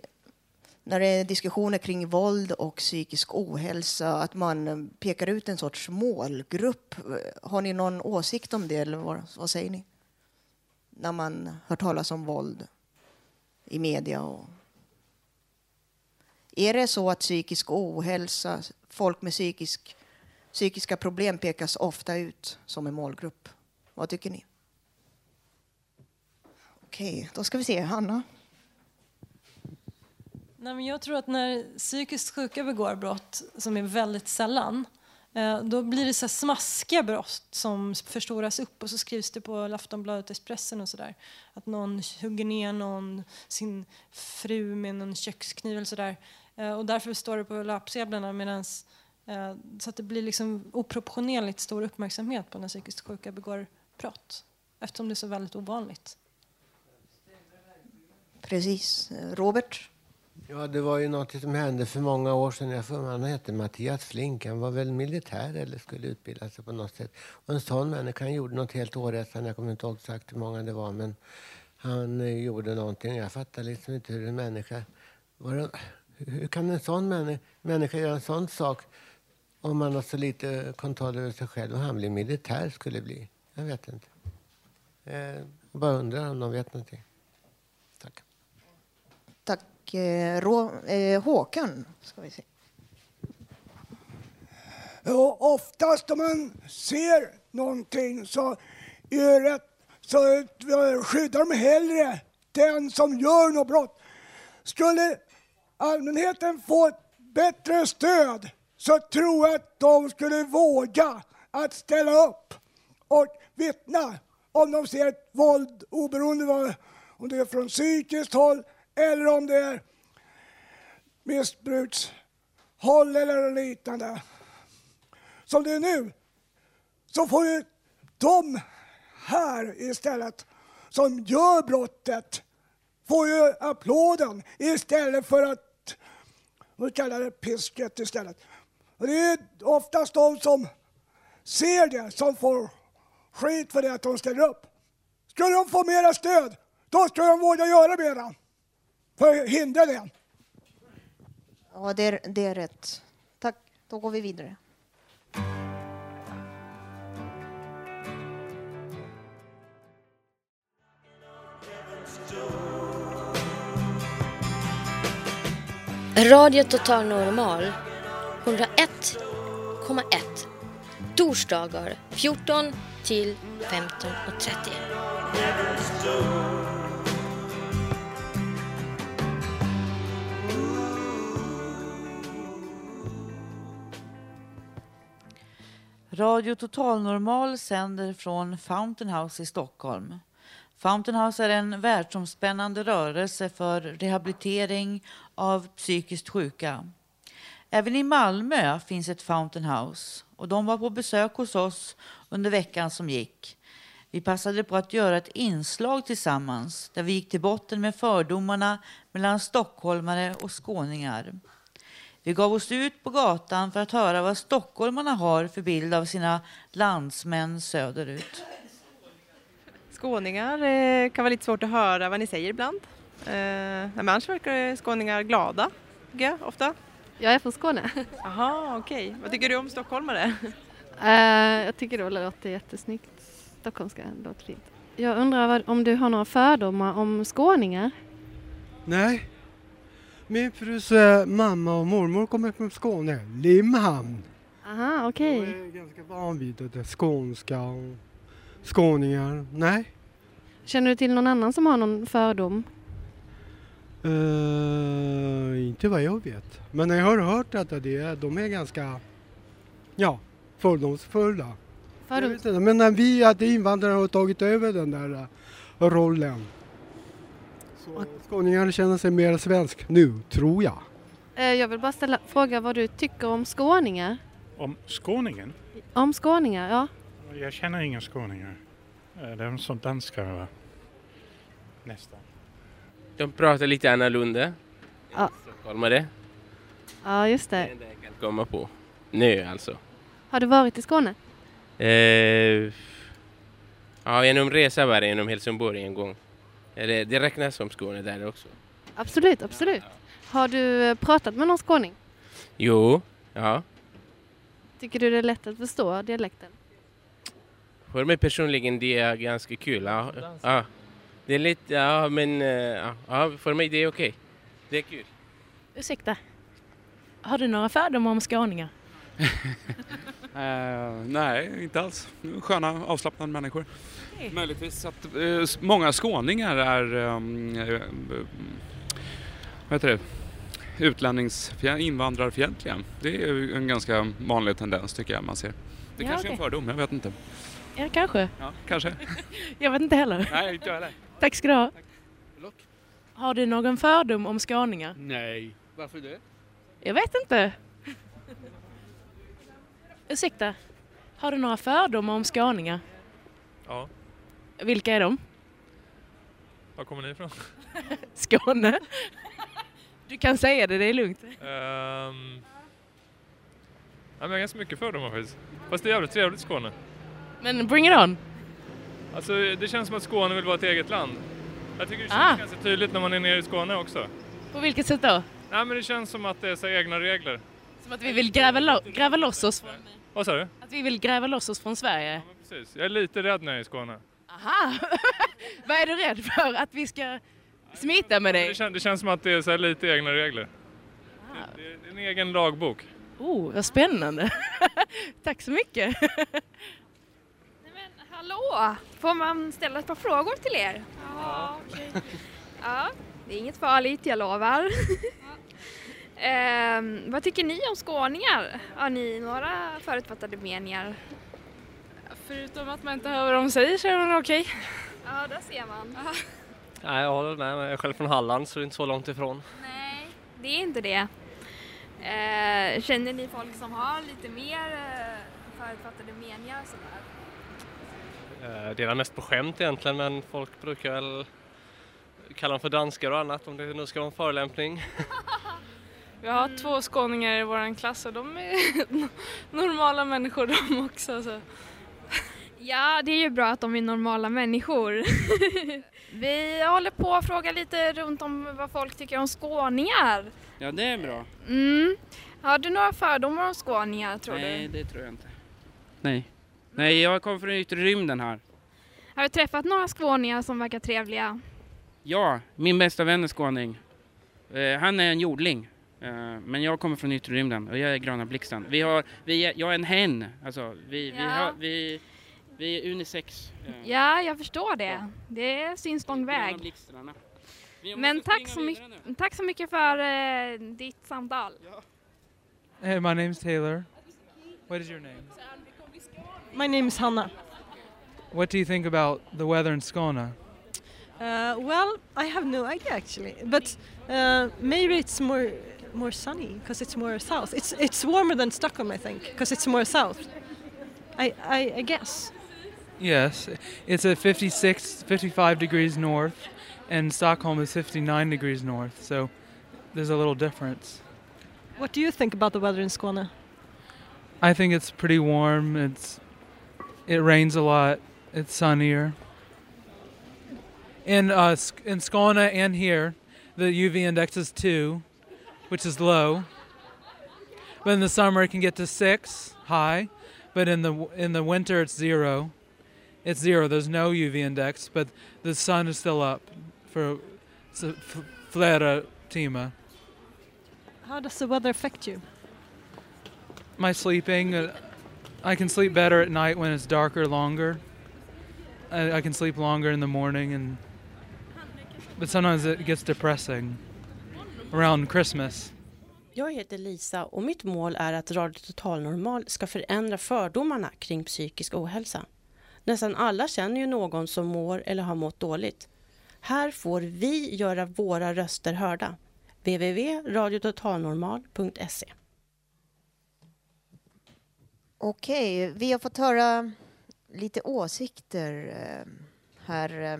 när det är diskussioner kring våld och psykisk ohälsa, att man pekar ut en sorts målgrupp. Har ni någon åsikt om det, eller vad, vad säger ni? När man hör talas om våld i media och är det så att psykisk ohälsa, folk med psykisk, psykiska problem pekas ofta ut som en målgrupp? Vad tycker ni? Okej, då ska vi se. Hanna? Nej, men jag tror att när psykiskt sjuka begår brott, som är väldigt sällan, eh, då blir det så här smaskiga brott som förstoras upp och så skrivs det på Aftonbladet, Expressen och sådär. Att någon hugger ner någon, sin fru med någon kökskniv eller sådär. Eh, Och därför står det på löpsedlarna medans, eh, så att det blir liksom oproportionerligt stor uppmärksamhet på när psykiskt sjuka begår brott. Eftersom det är så väldigt ovanligt. Precis. Robert? Ja, det var ju något som hände för många år sedan. Jag får han hette Mattias Flink. Han var väl militär eller skulle utbilda sig på något sätt. Och en sån människa han gjorde något helt orättande. Jag kommer inte ihåg exakt hur många det var, men han eh, gjorde någonting. Jag fattar liksom inte hur en människa... Var det, hur kan en sån människa, människa göra en sån sak om man har så lite kontroll över sig själv? Och han blir militär skulle bli. Jag vet inte. Eh, Jag bara undrar om någon vet någonting. Tack. Eh, Rå, eh, Håkan, ska vi se. Ja, oftast om man ser någonting så, är det, så eh, skyddar de hellre den som gör något brott. Skulle allmänheten får bättre stöd så tror jag att de skulle våga att ställa upp och vittna om de ser ett våld oberoende av om det är från psykiskt håll eller om det är missbrukshåll eller liknande. Som det är nu så får ju de här istället som gör brottet får ju applåden istället för att vi kallar det pisket istället. Och det är oftast de som ser det som får skit för det att de ställer upp. Skulle de få mera stöd, då skulle de våga göra mera för att hindra det. Ja, det är, det är rätt. Tack. Då går vi vidare. Radio Total Normal 101,1 Torsdagar 14 till 15.30 Radio Total Normal sänder från Fountain House i Stockholm. Fountain House är en världsomspännande rörelse för rehabilitering av psykiskt sjuka. Även i Malmö finns ett Fountain House och de var på besök hos oss under veckan som gick. Vi passade på att göra ett inslag tillsammans där vi gick till botten med fördomarna mellan stockholmare och skåningar. Vi gav oss ut på gatan för att höra vad stockholmarna har för bild av sina landsmän söderut. Skåningar eh, kan vara lite svårt att höra vad ni säger ibland. Eh, men annars verkar skåningar glada G ofta? Jag är från Skåne. Jaha, okej. Vad tycker du om stockholmare? Eh, jag tycker det låter jättesnyggt. Stockholmska låter fint. Jag undrar vad, om du har några fördomar om skåningar? Nej. Min frus eh, mamma och mormor kommer från Skåne, Limhamn. Aha, okej. Jag är ganska van vid det där skånska och skåningar. Nej. Känner du till någon annan som har någon fördom? Eh, inte vad jag vet. Men jag har hört att det är, de är ganska ja, fördomsfulla. Jag vet inte, men när vi att invandrare har tagit över den där eh, rollen. Så skåningar känner sig mer svensk nu, tror jag. Eh, jag vill bara ställa fråga vad du tycker om skåningar? Om skåningen? Om skåningar, ja. Jag känner inga skåningar. Det är som danskar va? Nästan. De pratar lite annorlunda. Ja. Stockholmare. Ja, just det. Det enda jag kan komma på. Nu alltså. Har du varit i Skåne? Eh, ja, genom resa var det genom Helsingborg en gång. Eller, det räknas som Skåne där också. Absolut, absolut. Har du eh, pratat med någon skåning? Jo, ja. Tycker du det är lätt att förstå dialekten? För mig personligen det är ganska kul. Ja, ja. Det är lite, ja men eh, ja, för mig det är okej. Det är kul. Ursäkta. Har du några fördomar om skåningar? Eh, nej, inte alls. Sköna, avslappnade människor. Möjligtvis att s- många skåningar är um, eh, vad heter det? Utlänningsfjä- invandrarfientliga. Det är ju en ganska vanlig tendens tycker jag man ser. Det Ja, kanske är en fördom, jag vet inte. Ja, kanske. Ja, kanske. Jag vet inte heller. Nej, inte jag heller. Tack ska du ha. Har du någon fördom om skåningar? Nej. Varför det? Jag vet inte. Ursäkta. Har du några fördomar om skåningar? Ja. Vilka är de? Var kommer ni ifrån? Skåne. Du kan säga det, det är lugnt. Um, ja, men jag har ganska mycket fördomar faktiskt. Fast det är jävligt trevligt i Skåne. Men bring it on. Alltså det känns som att Skåne vill vara ett eget land. Jag tycker det känns Ah. ganska tydligt när man är nere i Skåne också. På vilket sätt då? Nej men det känns som att det är så egna regler. Som att vi vill gräva, lo- gräva loss oss från, Vad sa du? att vi vill gräva loss oss från Sverige. Precis. Jag är lite rädd när jag är i Skåne. Aha! Vad är du rädd för? Att vi ska smita med dig? Det, kän, det känns som att det är lite egna regler. Det, det, det är en egen lagbok. Oh, vad spännande. Tack så mycket. Hallå! Får man ställa ett par frågor till er? Ja, Ja, det är inget farligt, jag lovar. Ehm, vad tycker ni om skåningar? Har ni några förutfattade meningar? Förutom att man inte hör vad de säger så är det okej. Ja, där ser man. Nej, jag håller med. Jag är själv från Halland så det är inte så långt ifrån. Nej, det är inte det. Eh, känner ni folk som har lite mer eh, förutfattade meningar sådär? Eh, Det är väl mest på skämt egentligen men folk brukar väl kalla dem för danskar och annat om det nu ska vara en förolämpning. Vi har två skåningar i vår klass och de är normala människor de också. Så. Ja, det är ju bra att de är normala människor. Vi håller på att fråga lite runt om vad folk tycker om skåningar. Ja, det är bra. Mm. Har du några fördomar om skåningar tror Nej, du? det tror jag inte. Nej. Nej, jag kommer från yttre rymden här. Har du träffat några skåningar som verkar trevliga? Ja, min bästa vän är skåning. Eh, han är en jordling. Eh, men jag kommer från yttre rymden och jag är gröna blixten. Vi har, vi är, jag är en hen. Alltså, vi, vi, Ja. har, vi, vi är unisex. Eh, Ja, jag förstår det. Det syns lång väg. Vi Men tack så, mycket, tack så mycket för ditt samtal. Hey, my name's Taylor. What is your name? My name is Hanna. What do you think about the weather in Skåne? Uh, well, I have no idea actually, but uh, maybe it's more more sunny because it's more south. It's it's warmer than Stockholm, I think, because it's more south. I, I I guess. Yes, it's at 56, 55 degrees north, and Stockholm is 59 degrees north, so there's a little difference. What do you think about the weather in Skåne? I think it's pretty warm. It's it rains a lot. It's sunnier. In uh, in Skåne and here, the UV index is two, which is low. But in the summer, it can get to six, high. But in the in the winter, it's zero. It's zero. There's no UV index, but the sun is still up for flera timmar. How does the weather affect you? My sleeping, uh, I can sleep better at night when it's darker longer. I, I can sleep longer in the morning, and but sometimes it gets depressing around Christmas. Jag heter Lisa och mitt mål är att Radio Total Normal ska förändra fördomarna kring psykisk ohälsa. Nästan alla känner ju någon som mår eller har mått dåligt. Här får vi göra våra röster hörda. www.radiototalnormal.se Okej, vi har fått höra lite åsikter eh, här. Eh.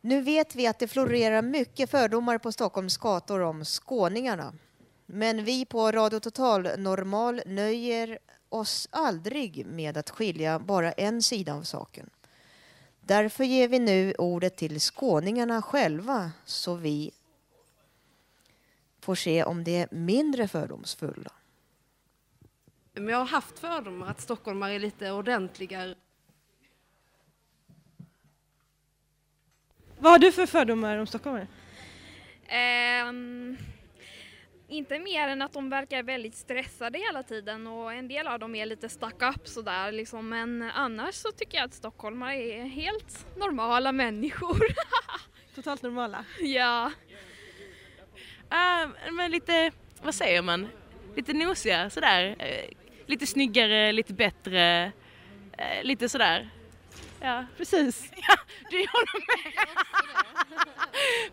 Nu vet vi att det florerar mycket fördomar på Stockholms gator om skåningarna. Men vi på Radio Total Normal nöjer oss aldrig med att skilja bara en sida av saken. Därför ger vi nu ordet till skåningarna själva så vi får se om det är mindre fördomsfulla. Men jag har haft fördomar att stockholmare är lite ordentligare. Vad har du för fördomar om stockholmare? Ehm, inte mer än att de verkar väldigt stressade hela tiden och en del av dem är lite stuck up sådär liksom. Men annars så tycker jag att stockholmare är helt normala människor. Totalt normala? ja. Uh, men lite, vad säger man? Lite nosiga sådär. Eh, lite snyggare, lite bättre. eh, lite sådär. Ja, precis. Ja, du håller med.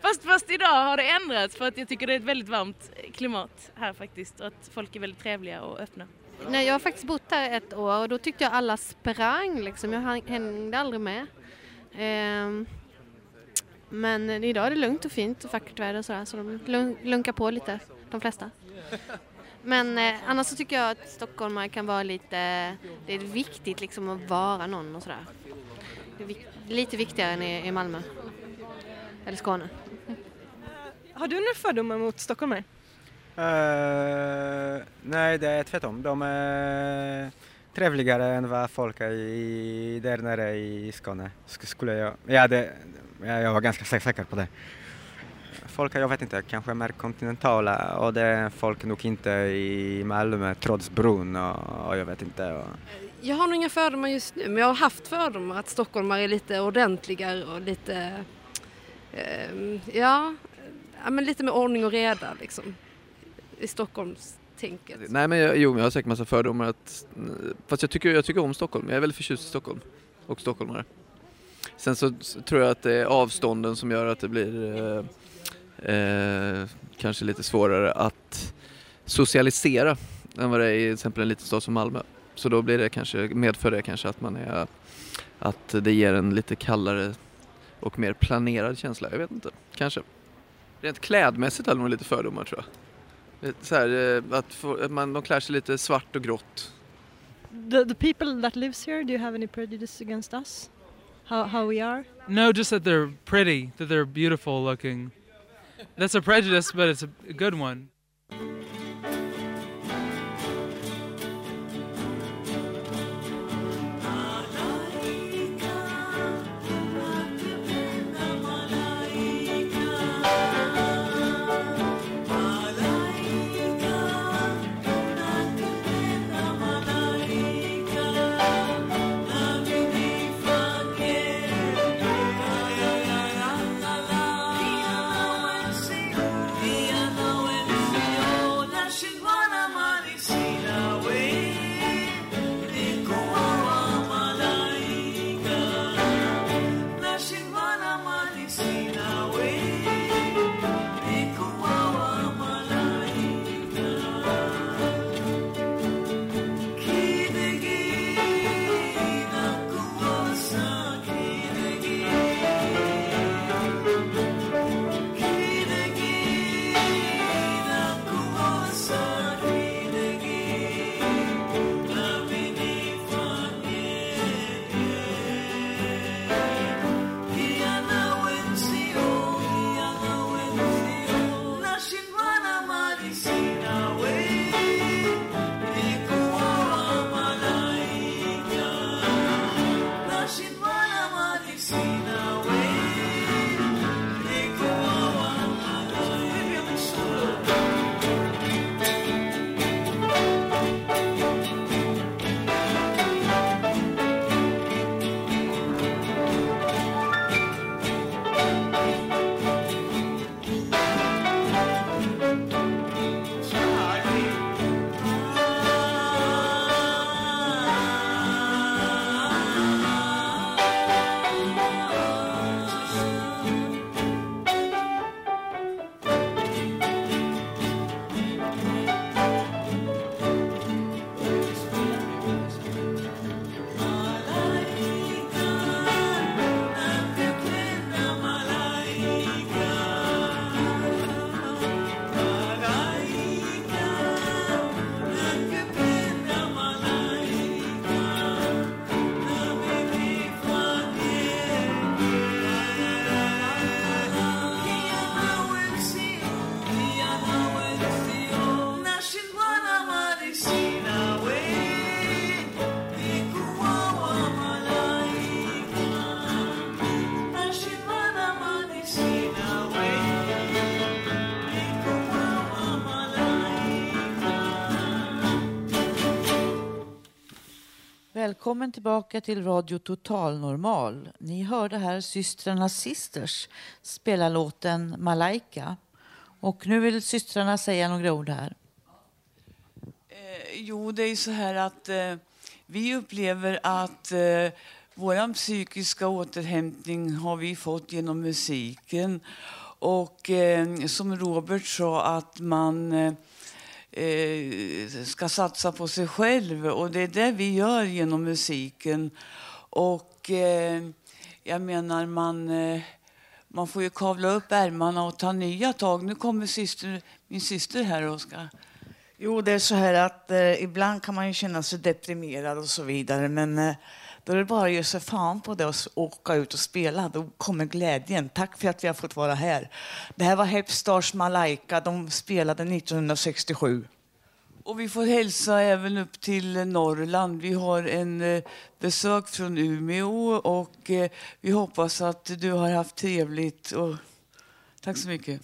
fast, fast idag har det ändrats för att jag tycker det är ett väldigt varmt klimat här faktiskt och att folk är väldigt trevliga och öppna. Nej, jag har faktiskt bott här ett år och då tyckte jag alla sprang liksom. Jag häng- hängde aldrig med. Ehm, men idag är det lugnt och fint och vackert väder och sådär så de lun- lunkar på lite, de flesta. Men eh, annars så tycker jag att stockholmare kan vara lite, det är viktigt liksom att vara någon och sådär. Det är vik- lite viktigare än i, i Malmö. Eller Skåne. Har du några fördomar mot stockholmare? Eh, nej, det är tvärtom. De är trevligare än vad folk är i, där nere i Skåne. Sk- Skulle jag, ja, det, ja, jag var ganska sä- säker på det. Folk jag vet inte, kanske mer kontinentala och det är folk nog inte i Malmö trots bron och, och jag vet inte. Och, Jag har nog inga fördomar just nu, men jag har haft fördomar att stockholmare är lite ordentligare och lite, ehm, ja, men lite med ordning och reda liksom. I Stockholmstänket. Nej men jag, jo, jag har säkert massa fördomar att, fast jag tycker, jag tycker om Stockholm, jag är väldigt förtjust i Stockholm och stockholmare. Sen så tror jag att det är avstånden som gör att det blir eh, eh, kanske lite svårare att socialisera än vad det är i till exempel en liten stad som Malmö. Så då blir det kanske, medför det kanske att man är, att det ger en lite kallare och mer planerad känsla, jag vet inte, kanske. Rent klädmässigt jag nog lite fördomar tror jag. Lite Så här, eh, att, få, att man, de klär sig lite svart och grått. The, the people that lives here, do you have any prejudice against us? How, how we are? No, just that they're pretty, that they're beautiful looking. That's a prejudice, but it's a good one. Välkommen tillbaka till Radio Total Normal. Ni hörde här systrarna Sisters spela låten Malaika. Och nu vill systrarna säga några ord här. Eh, jo, det är så här att eh, vi upplever att eh, vår psykiska återhämtning har vi fått genom musiken. Och eh, som Robert sa, att man eh, eh, ska satsa på sig själv. Och det är det vi gör genom musiken. Och eh, jag menar, man, eh, man får ju kavla upp ärmarna och ta nya tag. Nu kommer syster, min syster här och ska... Jo, det är så här att eh, ibland kan man ju känna sig deprimerad och så vidare. Men eh, då är det bara att ge sig fan på det och åka ut och spela. Då kommer glädjen. Tack för att vi har fått vara här. Det här var Hepstars Malaika. De spelade 1967. Och vi får hälsa även upp till Norrland. Vi har en eh, besök från Umeå och eh, vi hoppas att du har haft trevligt. Och tack så mycket.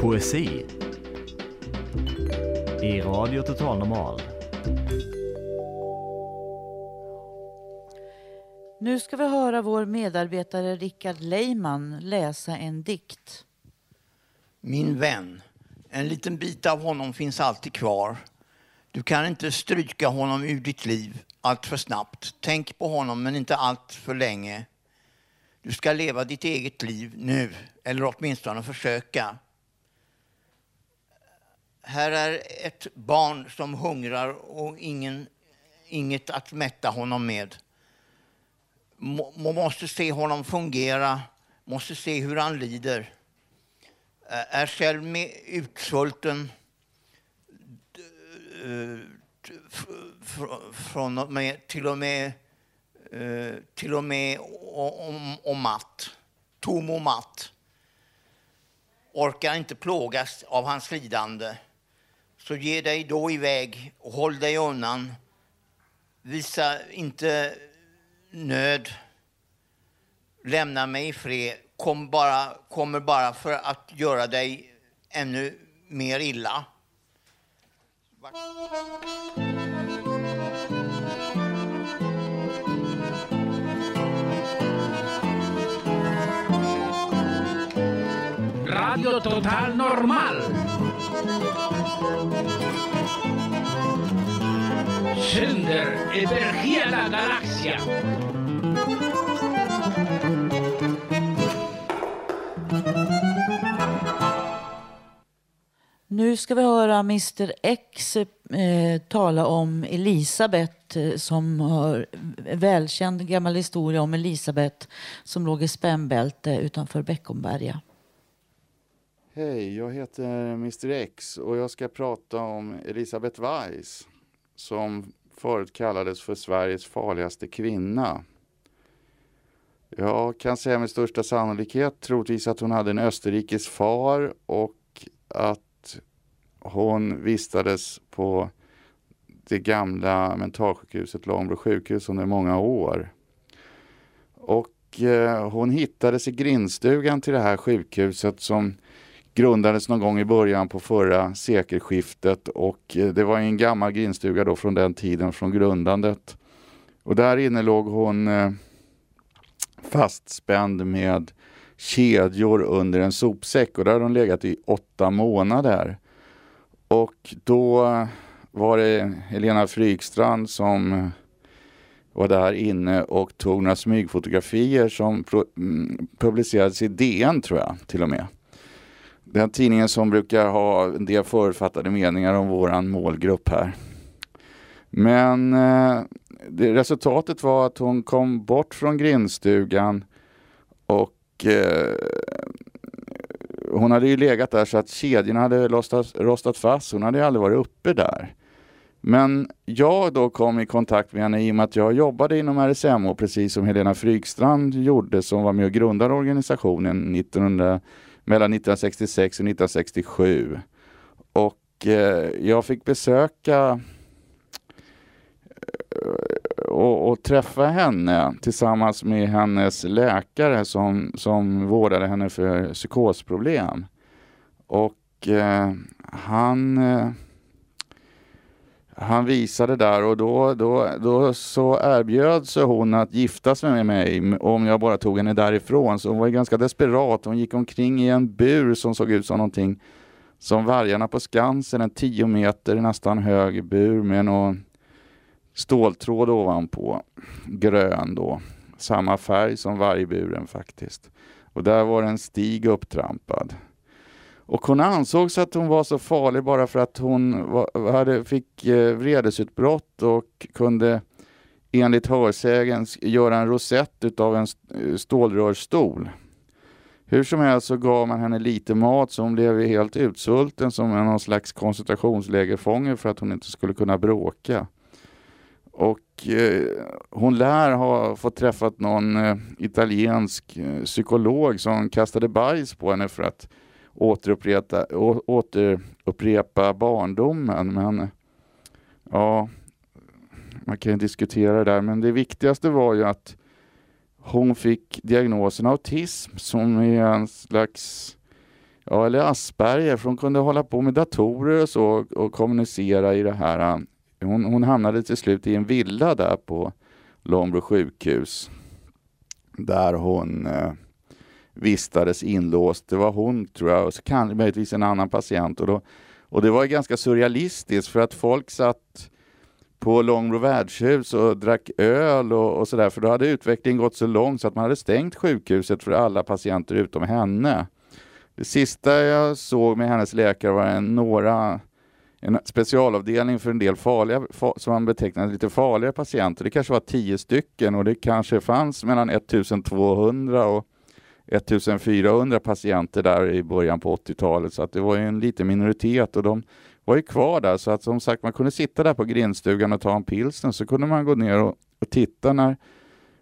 Poesi i Radio Total Normal. Nu ska vi höra vår medarbetare Rickard Leiman läsa en dikt. Min vän, en liten bit av honom finns alltid kvar. Du kan inte stryka honom ur ditt liv allt för snabbt. Tänk på honom, men inte allt för länge. Du ska leva ditt eget liv nu, eller åtminstone försöka. Här är ett barn som hungrar och ingen, inget att mätta honom med. Man måste se honom fungera, måste se hur han lider. Är själv med utsvulten eh, från och med, till och med, eh, till och med om, om matt, tom och matt. Orkar inte plågas av hans lidande. Så ge dig då iväg och håll dig undan. Visa inte nöd. Lämna mig i fred. Kom bara, kommer bara för att göra dig ännu mer illa. Radio Total Normal. Sänder över hela galaxen. Nu ska vi höra Mr X eh, tala om Elisabet eh, som har välkänd gammal historia om Elisabet som låg i spännbälte utanför Beckomberga. Hej, jag heter Mr X och jag ska prata om Elisabeth Weiss som förut kallades för Sveriges farligaste kvinna. Jag kan säga med största sannolikhet troligtvis att hon hade en österrikisk far och att hon vistades på det gamla mentalsjukhuset Långbro sjukhus under många år. Och eh, hon hittades i grindstugan till det här sjukhuset som grundades någon gång i början på förra sekelskiftet och eh, det var en gammal grindstuga då från den tiden, från grundandet. Och där inne låg hon eh, fastspänd med kedjor under en sopsäck och där hade hon legat i åtta månader. Och då var det Helena Frykstrand som var där inne och tog några smygfotografier som mm, publicerades i DN tror jag till och med. Den tidningen som brukar ha en del författade meningar om våran målgrupp här. Men eh, det, resultatet var att hon kom bort från grindstugan och eh, hon hade ju legat där så att kedjorna hade rostat, rostat fast. Hon hade ju aldrig varit uppe där. Men jag då kom i kontakt med henne i och med att jag jobbade inom RSMH precis som Helena Frykstrand gjorde som var med och grundade organisationen 1900 mellan 1966 och 1967. Och eh, jag fick besöka eh, och, och, träffa henne tillsammans med hennes läkare som, som vårdade henne för psykosproblem. Och eh, han, eh, han visade där och då, då, då så erbjöd sig hon att gifta sig med mig om jag bara tog henne därifrån. Så hon var ganska desperat. Hon gick omkring i en bur som såg ut som någonting som vargarna på Skansen, en tio meter nästan hög bur med någon ståltråd ovanpå, grön då. Samma färg som vargburen faktiskt. Och där var en stig upptrampad. Och hon ansågs att hon var så farlig bara för att hon var, hade, fick eh, vredesutbrott och kunde enligt hörsägen göra en rosett utav en stålrörsstol. Hur som helst så gav man henne lite mat så hon blev helt utsvulten som någon slags koncentrationslägerfånge för att hon inte skulle kunna bråka. Och eh, hon lär ha fått träffat någon eh, italiensk eh, psykolog som kastade bajs på henne för att återupprepa, å, återupprepa barndomen. Men ja, man kan ju diskutera det där. Men det viktigaste var ju att hon fick diagnosen autism som är en slags Ja, eller Asperger, för hon kunde hålla på med datorer och så och kommunicera i det här. Hon, hon hamnade till slut i en villa där på Långbro sjukhus. Där hon eh, vistades inlåst. Det var hon, tror jag, och så kan möjligtvis en annan patient. Och, då, och det var ganska surrealistiskt för att folk satt på Långbro värdshus och drack öl och, och sådär. För då hade utvecklingen gått så långt så att man hade stängt sjukhuset för alla patienter utom henne. Det sista jag såg med hennes läkare var en, några, en specialavdelning för en del farliga, som man betecknade lite farligare patienter. Det kanske var tio stycken och det kanske fanns mellan 1200 och 1400 patienter där i början på 80-talet så att det var en liten minoritet och de var ju kvar där så att som sagt man kunde sitta där på grindstugan och ta en pilsner så kunde man gå ner och, och titta när,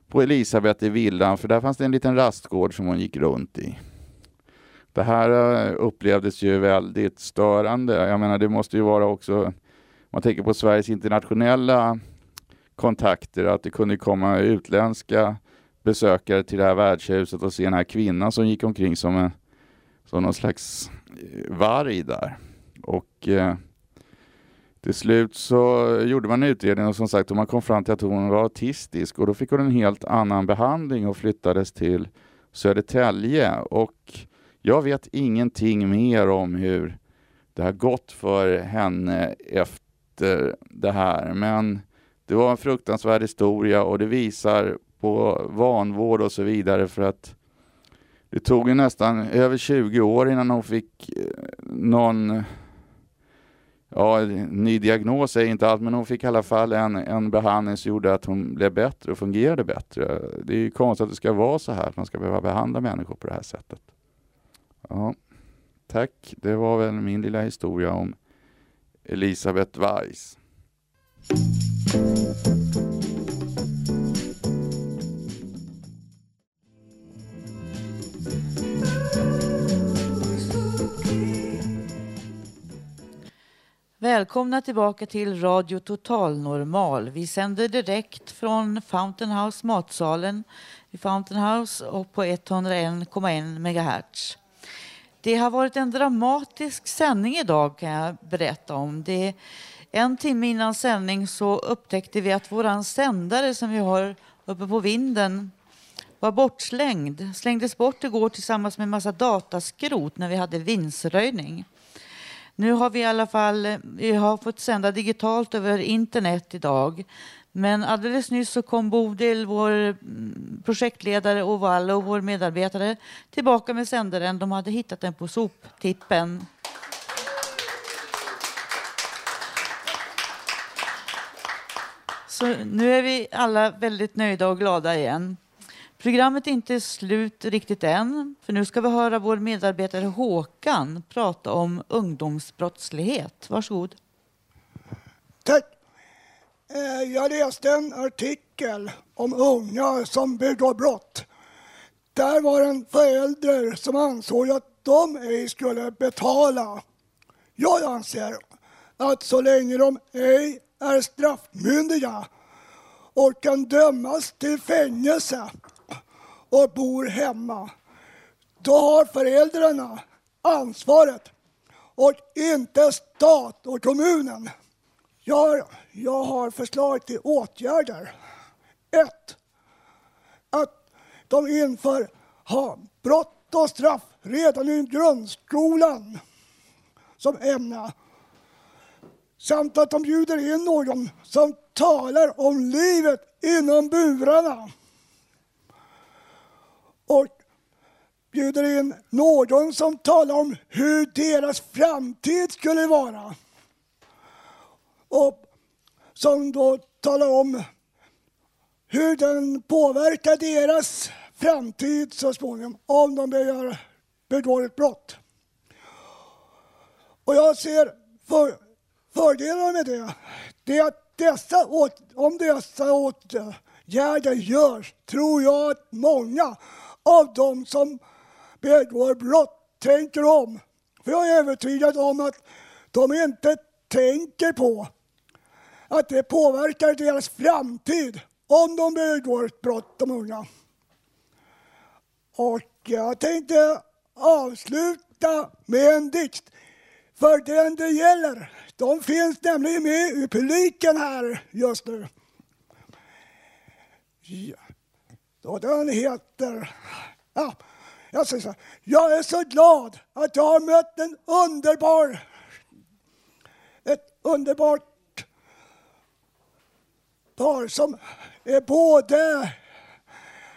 på Elisabeth i villan för där fanns det en liten rastgård som hon gick runt i. Det här eh, upplevdes ju väldigt störande. Jag menar det måste ju vara också, man tänker på Sveriges internationella kontakter, att det kunde komma utländska besökare till det här värdshuset och se den här kvinnan som gick omkring som, en, som någon slags eh, varg där. Och eh, till slut så gjorde man en utredning och som sagt och man kom fram till att hon var autistisk och då fick hon en helt annan behandling och flyttades till Södertälje. Och jag vet ingenting mer om hur det har gått för henne efter det här. Men det var en fruktansvärd historia och det visar på vanvård och så vidare för att det tog ju nästan över 20 år innan hon fick eh, någon ja, ny diagnos är inte allt, men hon fick i alla fall en, en behandling som gjorde att hon blev bättre och fungerade bättre. Det är ju konstigt att det ska vara så här, att man ska behöva behandla människor på det här sättet. Ja, tack. Det var väl min lilla historia om Elisabeth Weiss. Välkomna tillbaka till Radio Total Normal. Vi sänder direkt från Fountain House matsalen i Fountain House och på 101,1 MHz. Det har varit en dramatisk sändning idag kan jag berätta om. Det en timme innan sändning så upptäckte vi att våran sändare som vi har uppe på vinden var bortslängd. Slängdes bort igår tillsammans med en massa dataskrot när vi hade vindsröjning. Nu har vi i alla fall eh, vi har fått sända digitalt över internet idag. Men alldeles nyss så kom Bodil, vår mm, projektledare och Vallo, vår medarbetare, tillbaka med sändaren. De hade hittat den på soptippen. Så nu är vi alla väldigt nöjda och glada igen. Programmet är inte slut riktigt än, för nu ska vi höra vår medarbetare Håkan prata om ungdomsbrottslighet. Varsågod. Tack. Eh, jag läste en artikel om unga som begår brott. Där var en förälder som ansåg att de ej skulle betala. Jag anser att så länge de ej är straffmyndiga och kan dömas till fängelse och bor hemma, då har föräldrarna ansvaret och inte stat och kommunen. Jag, jag har förslag till åtgärder. Ett, att de inför ha, brott och straff redan i grundskolan som ämne. Samt att de bjuder in någon som talar om livet inom burarna. Och bjuder in någon som talar om hur deras framtid skulle vara. Och som då talar om hur den påverkar deras framtid så småningom om de begår, begår ett brott. Och jag ser för, fördelar med det. Det är att dessa åt, om dessa åtgärder görs tror jag att många av dem som begår brott tänker om. För jag är övertygad om att de inte tänker på att det påverkar deras framtid om de begår ett brott, de unga. Och jag tänkte avsluta med en dikt för den det gäller. De finns nämligen med i publiken här just nu. Ja. Och den heter... Ja, jag säger så här. Jag är så glad att jag har mött en underbar... Ett underbart par som är både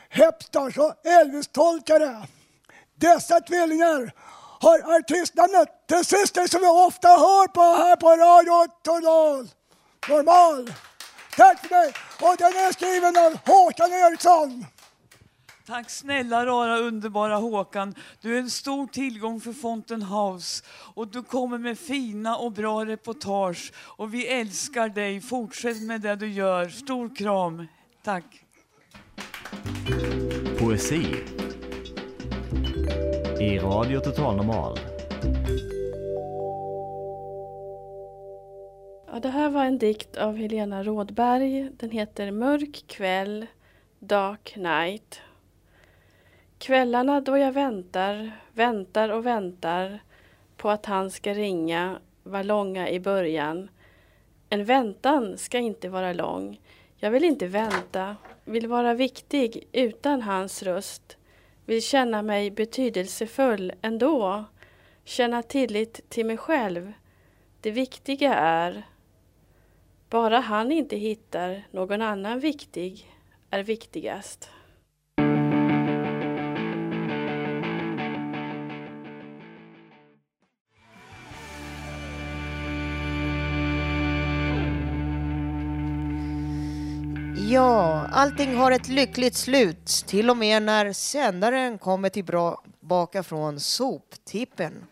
Hepstars och Elvis-tolkare. Dessa tvillingar har artistnamnet Den syster som vi ofta hör på här på Radio Total Normal. Tack för mig! Och den är skriven av Håkan Eriksson. Tack snälla rara underbara Håkan. Du är en stor tillgång för Fountain House och du kommer med fina och bra reportage och vi älskar dig. Fortsätt med det du gör. Stor kram. Tack. Poesi i Radio Total Normal. Ja, det här var en dikt av Helena Rådberg. Den heter Mörk kväll, Dark night. Kvällarna då jag väntar, väntar och väntar på att han ska ringa var långa i början. En väntan ska inte vara lång. Jag vill inte vänta, vill vara viktig utan hans röst. Vill känna mig betydelsefull ändå. Känna tillit till mig själv. Det viktiga är bara han inte hittar någon annan viktig är viktigast. Ja, allting har ett lyckligt slut. Till och med när sändaren kommer tillbaka från soptippen.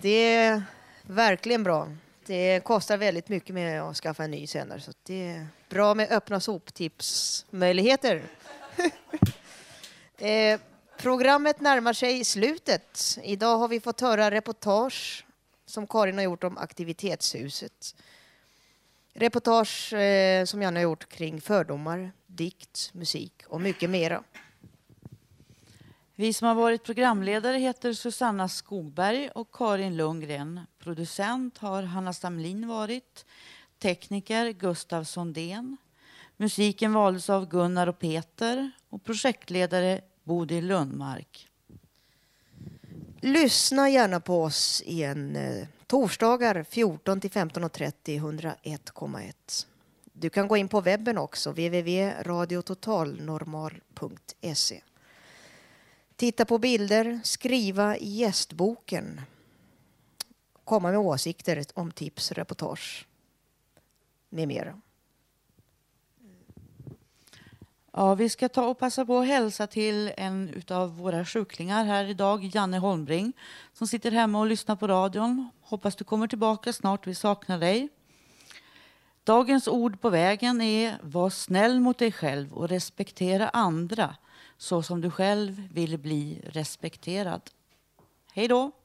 Det är verkligen bra. Det kostar väldigt mycket med att skaffa en ny sändare. Så det är bra med öppna soptipsmöjligheter. eh, programmet närmar sig slutet. Idag har vi fått höra reportage som Karin har gjort om aktivitetshuset. Reportage eh, som Janne har gjort kring fördomar, dikt, musik och mycket mera. Vi som har varit programledare heter Susanna Skogberg och Karin Lundgren. Producent har Hanna Stamlin varit. Tekniker Gustav Sondén. Musiken valdes av Gunnar och Peter och projektledare Bodil Lundmark. Lyssna gärna på oss igen eh, torsdagar 14 till 15.30 101,1. Du kan gå in på webben också, www.radiototalnormal.se. Titta på bilder, skriva i gästboken. Komma med åsikter om tips, reportage med mera. Ja, vi ska ta och passa på att hälsa till en av våra sjuklingar här idag, Janne Holmbring, som sitter hemma och lyssnar på radion. Hoppas du kommer tillbaka snart, vi saknar dig. Dagens ord på vägen är var snäll mot dig själv och respektera andra så som du själv vill bli respekterad. Hej då!